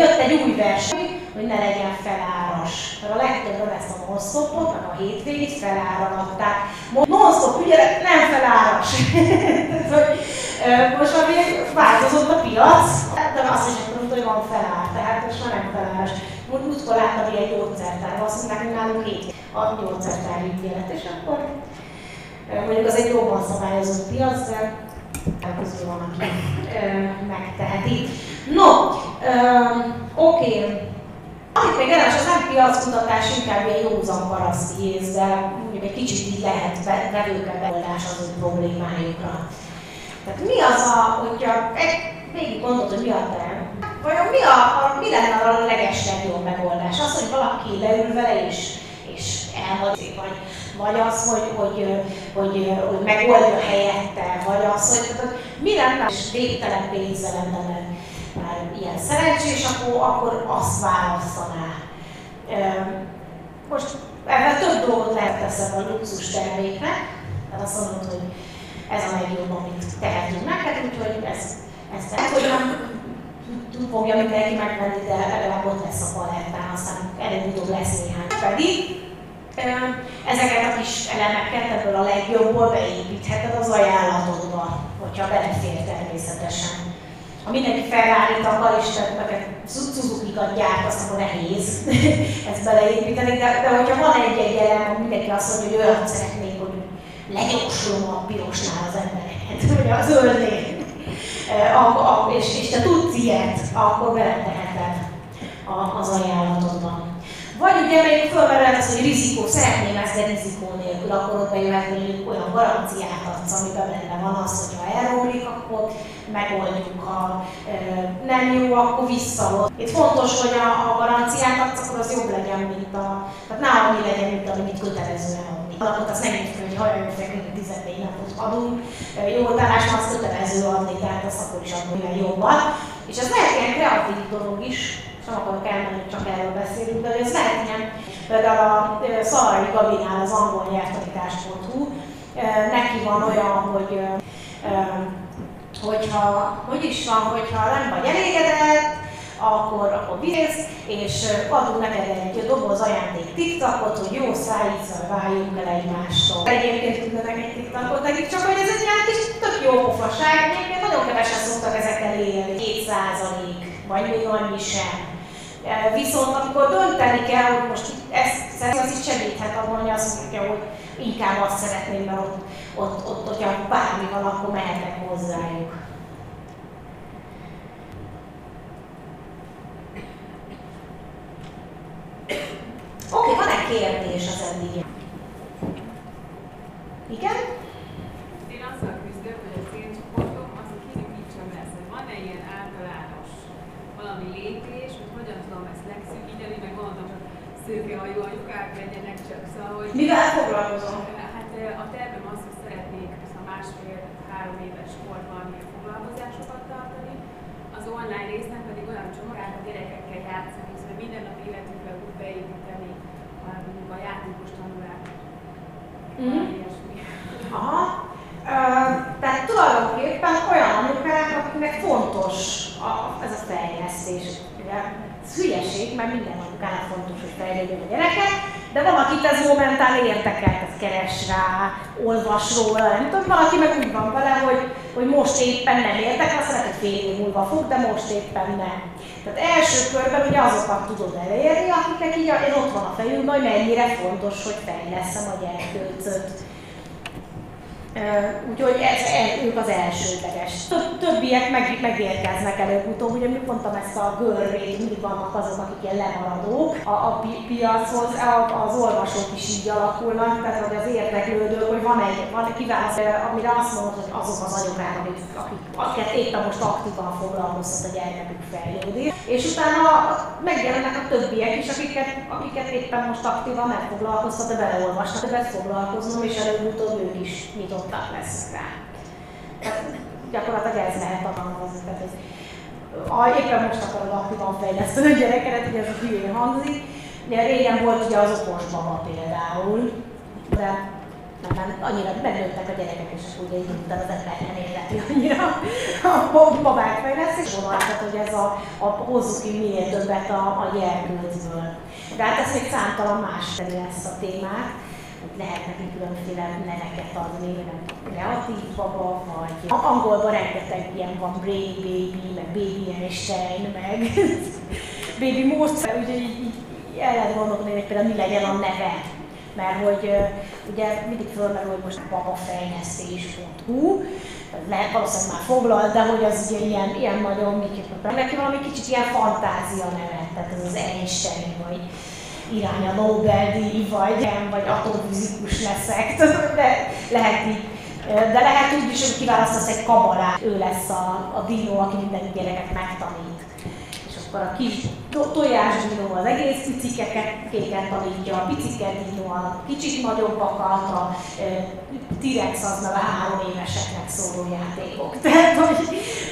jött egy új verseny, hogy ne legyen feláras. Mert a legtöbben ezt a non-stopot, meg a hétvégét feláralatták. Non-stop ügyelet nem feláras. most már változott a piac, de azt is mondta, hogy van felár, tehát most már nem feláras. Múltkor láttam egy gyógyszertár, azt mondták, hogy nálunk hét a gyógyszertár ügyelet, és akkor mondjuk az egy jobban szabályozott piac, de közül van, aki megteheti. No, oké. Okay. Amit még érdemes, az nem piackutatás, inkább ilyen józan paraszti ész, de mondjuk egy kicsit így lehet vevőkkel megoldás az ő problémájukra. Tehát mi az a, hogyha egy, végig gondolod, hogy mi a term, vajon mi, a, a, mi lenne a leges legjobb megoldás? Az, hogy valaki leül vele és, és elmondja, vagy, vagy az, hogy, hogy, hogy, hogy, megoldja helyette, vagy az, hogy, hogy mi lenne, és végtelen pénzzel lenne már ilyen szerencsés, akkor, akkor azt választaná. Most ebben több dolgot lehet teszem a luxus terméknek, Tehát azt mondod, hogy ez a legjobb, amit tehetünk neked, úgyhogy ez, ez tehát, hogy fogja mindenki megvenni, de legalább ott lesz a palettán, aztán előbb-utóbb lesz néhány. Pedig ezeket a kis elemeket ebből a legjobból beépítheted az ajánlatodba, hogyha belefér természetesen. Ha mindenki ferrari akar, és neked Suzuki-kat gyárt, azt akkor nehéz ezt beleépíteni, de, de hogyha van egy-egy elem, mindenki azt mondja, hogy olyat szeretnék, hogy legyorsulom a pirosnál az embereket, vagy a zöldnél, és, és te tudsz ilyet, akkor beleteheted az ajánlatodban. Vagy ugye még fölmerülhet az, hogy rizikó, szeretném ezt, de rizikó nélkül, akkor ott bejöhet mondjuk olyan garanciát adsz, amiben benne van az, hogy ha elromlik, akkor megoldjuk, ha e, nem jó, akkor visszahoz. Itt fontos, hogy a, a garanciát adsz, akkor az jobb legyen, mint a, tehát ne annyi legyen, mint amit kötelezően adni. Alapot azt nem így hogy hajjunk feküdni 14 napot adunk, jó tállásban azt kötelező adni, tehát azt akkor is adni jobban. És ez lehet ilyen kreatív dolog is, nem akarok elmenni, csak erről beszélünk, de ez lehet ilyen, például a Szarai Gabinál az angol nyelvtanítás.hu, neki van olyan, hogy hogyha, hogy is van, hogyha nem vagy elégedett, akkor, akkor visz, és adunk neked egy doboz ajándék TikTokot, hogy jó szájízzel váljunk el egymástól. Egyébként küldenek egy TikTokot nekik, csak hogy ez egy ilyen kis tök jó pofaság, egyébként nagyon kevesen szoktak ezekkel élni, 2 vagy még annyi sem. Viszont amikor dönteni kell, hogy most ezt az is segíthet abban, hogy azt mondja, hogy inkább azt szeretném, mert ott, ott, ott hogyha bármi van, akkor mehetek hozzájuk. Oké, okay, van-e kérdés az eddig? Igen? Én azzal küzdök, hogy a célcsoportom az a kicsit lesz, hogy van-e ilyen általános valami lépés, hogy hogyan tudom ezt legszűkíteni, meg gondolom, hogy szőkehajú anyukák legyenek csak, szóval, hogy... Mivel foglalkozom? Hát a tervem az, hogy szeretnék a másfél-három éves korban ilyen foglalkozásokat tartani, az online résznek pedig olyan csomagát a gyerekekkel játszani, szóval minden nap életünkbe úgy beépíteni a, a játékos tanulát. Mm. Aha. Uh, tehát tulajdonképpen olyan anyukák, akiknek fontos a, ez a fejlesztés. Ugye, ez hülyeség, mert minden anyukának fontos, hogy fejlődjön a gyereke, de van, akit ez keres rá, olvas róla, nem tudom, valaki meg úgy van vele, hogy, hogy most éppen nem értek, azt lehet, hogy fél év múlva fog, de most éppen nem. Tehát első körben ugye azokat tudod elérni, akiknek így ott van a fejükben, hogy mennyire fontos, hogy fejleszem a gyerkőcöt Úgyhogy ez, ez, ők az elsődleges. Többiek meg, megérkeznek előbb-utóbb, ugye mi mondtam ezt a görvét, mindig vannak azok, akik ilyen lemaradók a, a pi, piachoz, az olvasók is így alakulnak, tehát hogy az érdeklődők, hogy van egy, van egy kiválaszt, amire azt mondod, hogy azok az anyukák, akik, akik, akiket éppen most aktívan foglalkoztat a gyermekük fejlődés. És utána megjelennek a többiek is, akiket, akiket éppen most aktívan nem foglalkoztat, de beleolvasnak, többet foglalkoznom, és előbb-utóbb ők is nyitott nyitottak lesznek rá. Tehát gyakorlatilag ez lehet alkalmazni. Tehát ez, ha éppen most akarod aktívan fejleszteni a gyerekeket, ugye ez a hülyén hangzik. Ugye régen volt ugye az okos baba például, de nem, nem, annyira benőttek a gyerekek, és ugye így utána az ember nem érdekli annyira a babák fejlesztés. Vonaltat, hogy ez a, a hozzuk ki minél többet a, a gyerkőcből. De hát ez még számtalan más lesz a témát lehet neki különféle neveket adni, nem kreatív baba, vagy angolban rengeteg ilyen van, Brain Baby, meg Baby Einstein, meg Baby Mozart, úgyhogy így, így el lehet gondolni, hogy például mi legyen a neve. Mert hogy ugye mindig fölmerül, hogy most babafejlesztés.hu, lehet valószínűleg már foglalt, de hogy az ugye ilyen, ilyen nagyon miképpen. Neki valami kicsit ilyen fantázia nevet, tehát ez az Einstein, vagy irány a Nobel-díj, vagy, vagy atomfizikus leszek, de lehet így. De lehet úgy is, hogy kiválasztasz egy kabalát, ő lesz a, a dinó, aki minden gyereket megtanít. Akkor a kis tojás dinó az egész picikeket kéket tanítja, a piciket dinó a kicsit nagyobbakat, a T-rex az a három éveseknek szóló játékok. Tehát, hogy,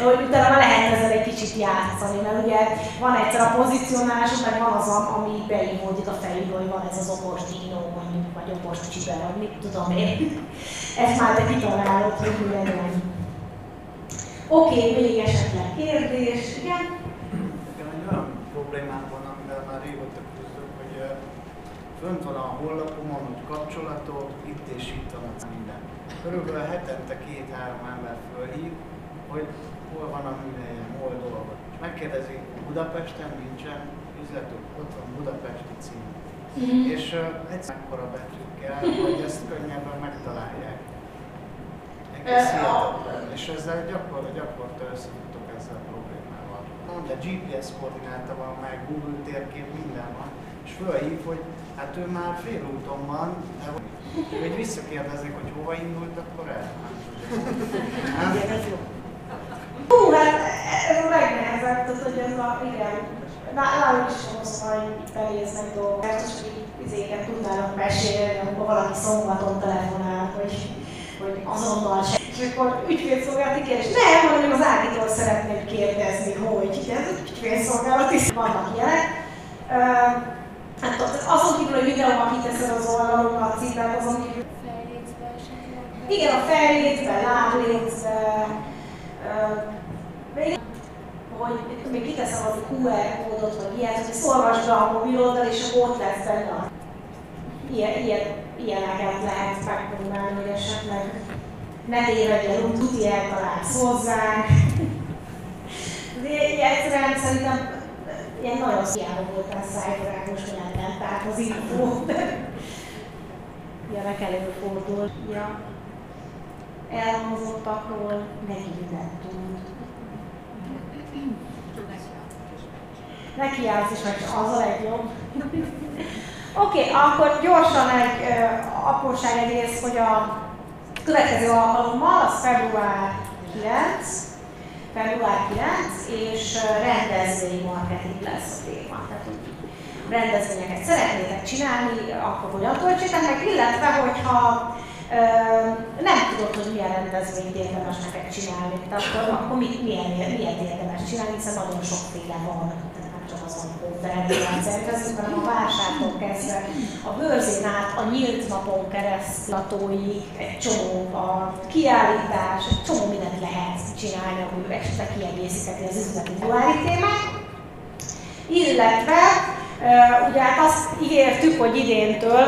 hogy utána már lehet ezzel egy kicsit játszani, mert ugye van egyszer a pozicionálás, meg van az, ami beívódik a fejükbe, hogy van ez az okos dino, mondjuk, vagy okos csiber, vagy mit tudom én. Ezt már te kitalálod, hogy mi legyen. Oké, okay, még esetleg kérdés, igen? Problémám van, amivel már régóta küzdök, hogy fönt van a honlapomon, hogy kapcsolatok, itt és itt van minden. Körülbelül hetente két-három ember fölhív, hogy hol van a műhelyen, hol dolgok. És megkérdezi, Budapesten nincsen üzletük, ott van Budapesti cím. Mm. És uh, egyszer mekkora betűkkel, hogy ezt könnyebben megtalálják. Egész hihetetlen. És ezzel gyakor, gyakorta a problémával. De GPS koordináta van, meg Google térkép, minden van. És fölhív, hogy hát ő már félúton van, de hogy visszakérdezik, hogy hova indult, akkor el. Nem tudja. Hú, hát ez a legnehezebb, tehát hogy ez a, igen, nálunk is hosszú, hogy feléznek dolgok, most hogy izéket tudnának mesélni, amikor valaki szombaton telefonál, hogy, hogy azonnal se. És akkor ügyfélszolgálati kérdés, nem, hanem az Ágitól szeretném kérdezni, hogy ez ügyfélszolgálati, vannak ilyenek. Hát azon kívül, hogy videóban kiteszed az oldalon a címet, azon kívül... Igen, a fejlécbe, láblécbe, hogy még kiteszem az QR kódot, vagy ilyet, hogy szolgasd a mobiloddal, és akkor ott lesz benne ilyen, ilyen, ilyeneket lehet megpróbálni, hogy esetleg ne tévedjen, úgy tuti eltalálsz hozzánk. De egyszerűen szerintem ilyen nagyon hiába voltál szájbarágos, hogy nem ment át az infó. Ilyenek előfordul. Ja. Elhangzottakról neki mindent tud. Neki állsz is, hogy az a legjobb. Oké, okay, akkor gyorsan egy uh, apróság egész, hogy a következő alkalommal, az február 9, február 9, és rendezvény marketing lesz a téma. Tehát, rendezvényeket szeretnétek csinálni, akkor hogyan töltsétek meg, illetve hogyha ö, nem tudod, hogy milyen rendezvényt érdemes neked csinálni, tehát akkor, akkor mit, milyen, milyen érdemes csinálni, hiszen nagyon sokféle van csak azon konferencián szervezünk, hanem a vásártól kezdve a bőrzén át a nyílt napon keresztül egy csomó a kiállítás, egy csomó mindent lehet csinálni, ahol esetleg kiegészítheti az üzleti duári témát. Illetve ugye hát azt ígértük, hogy idéntől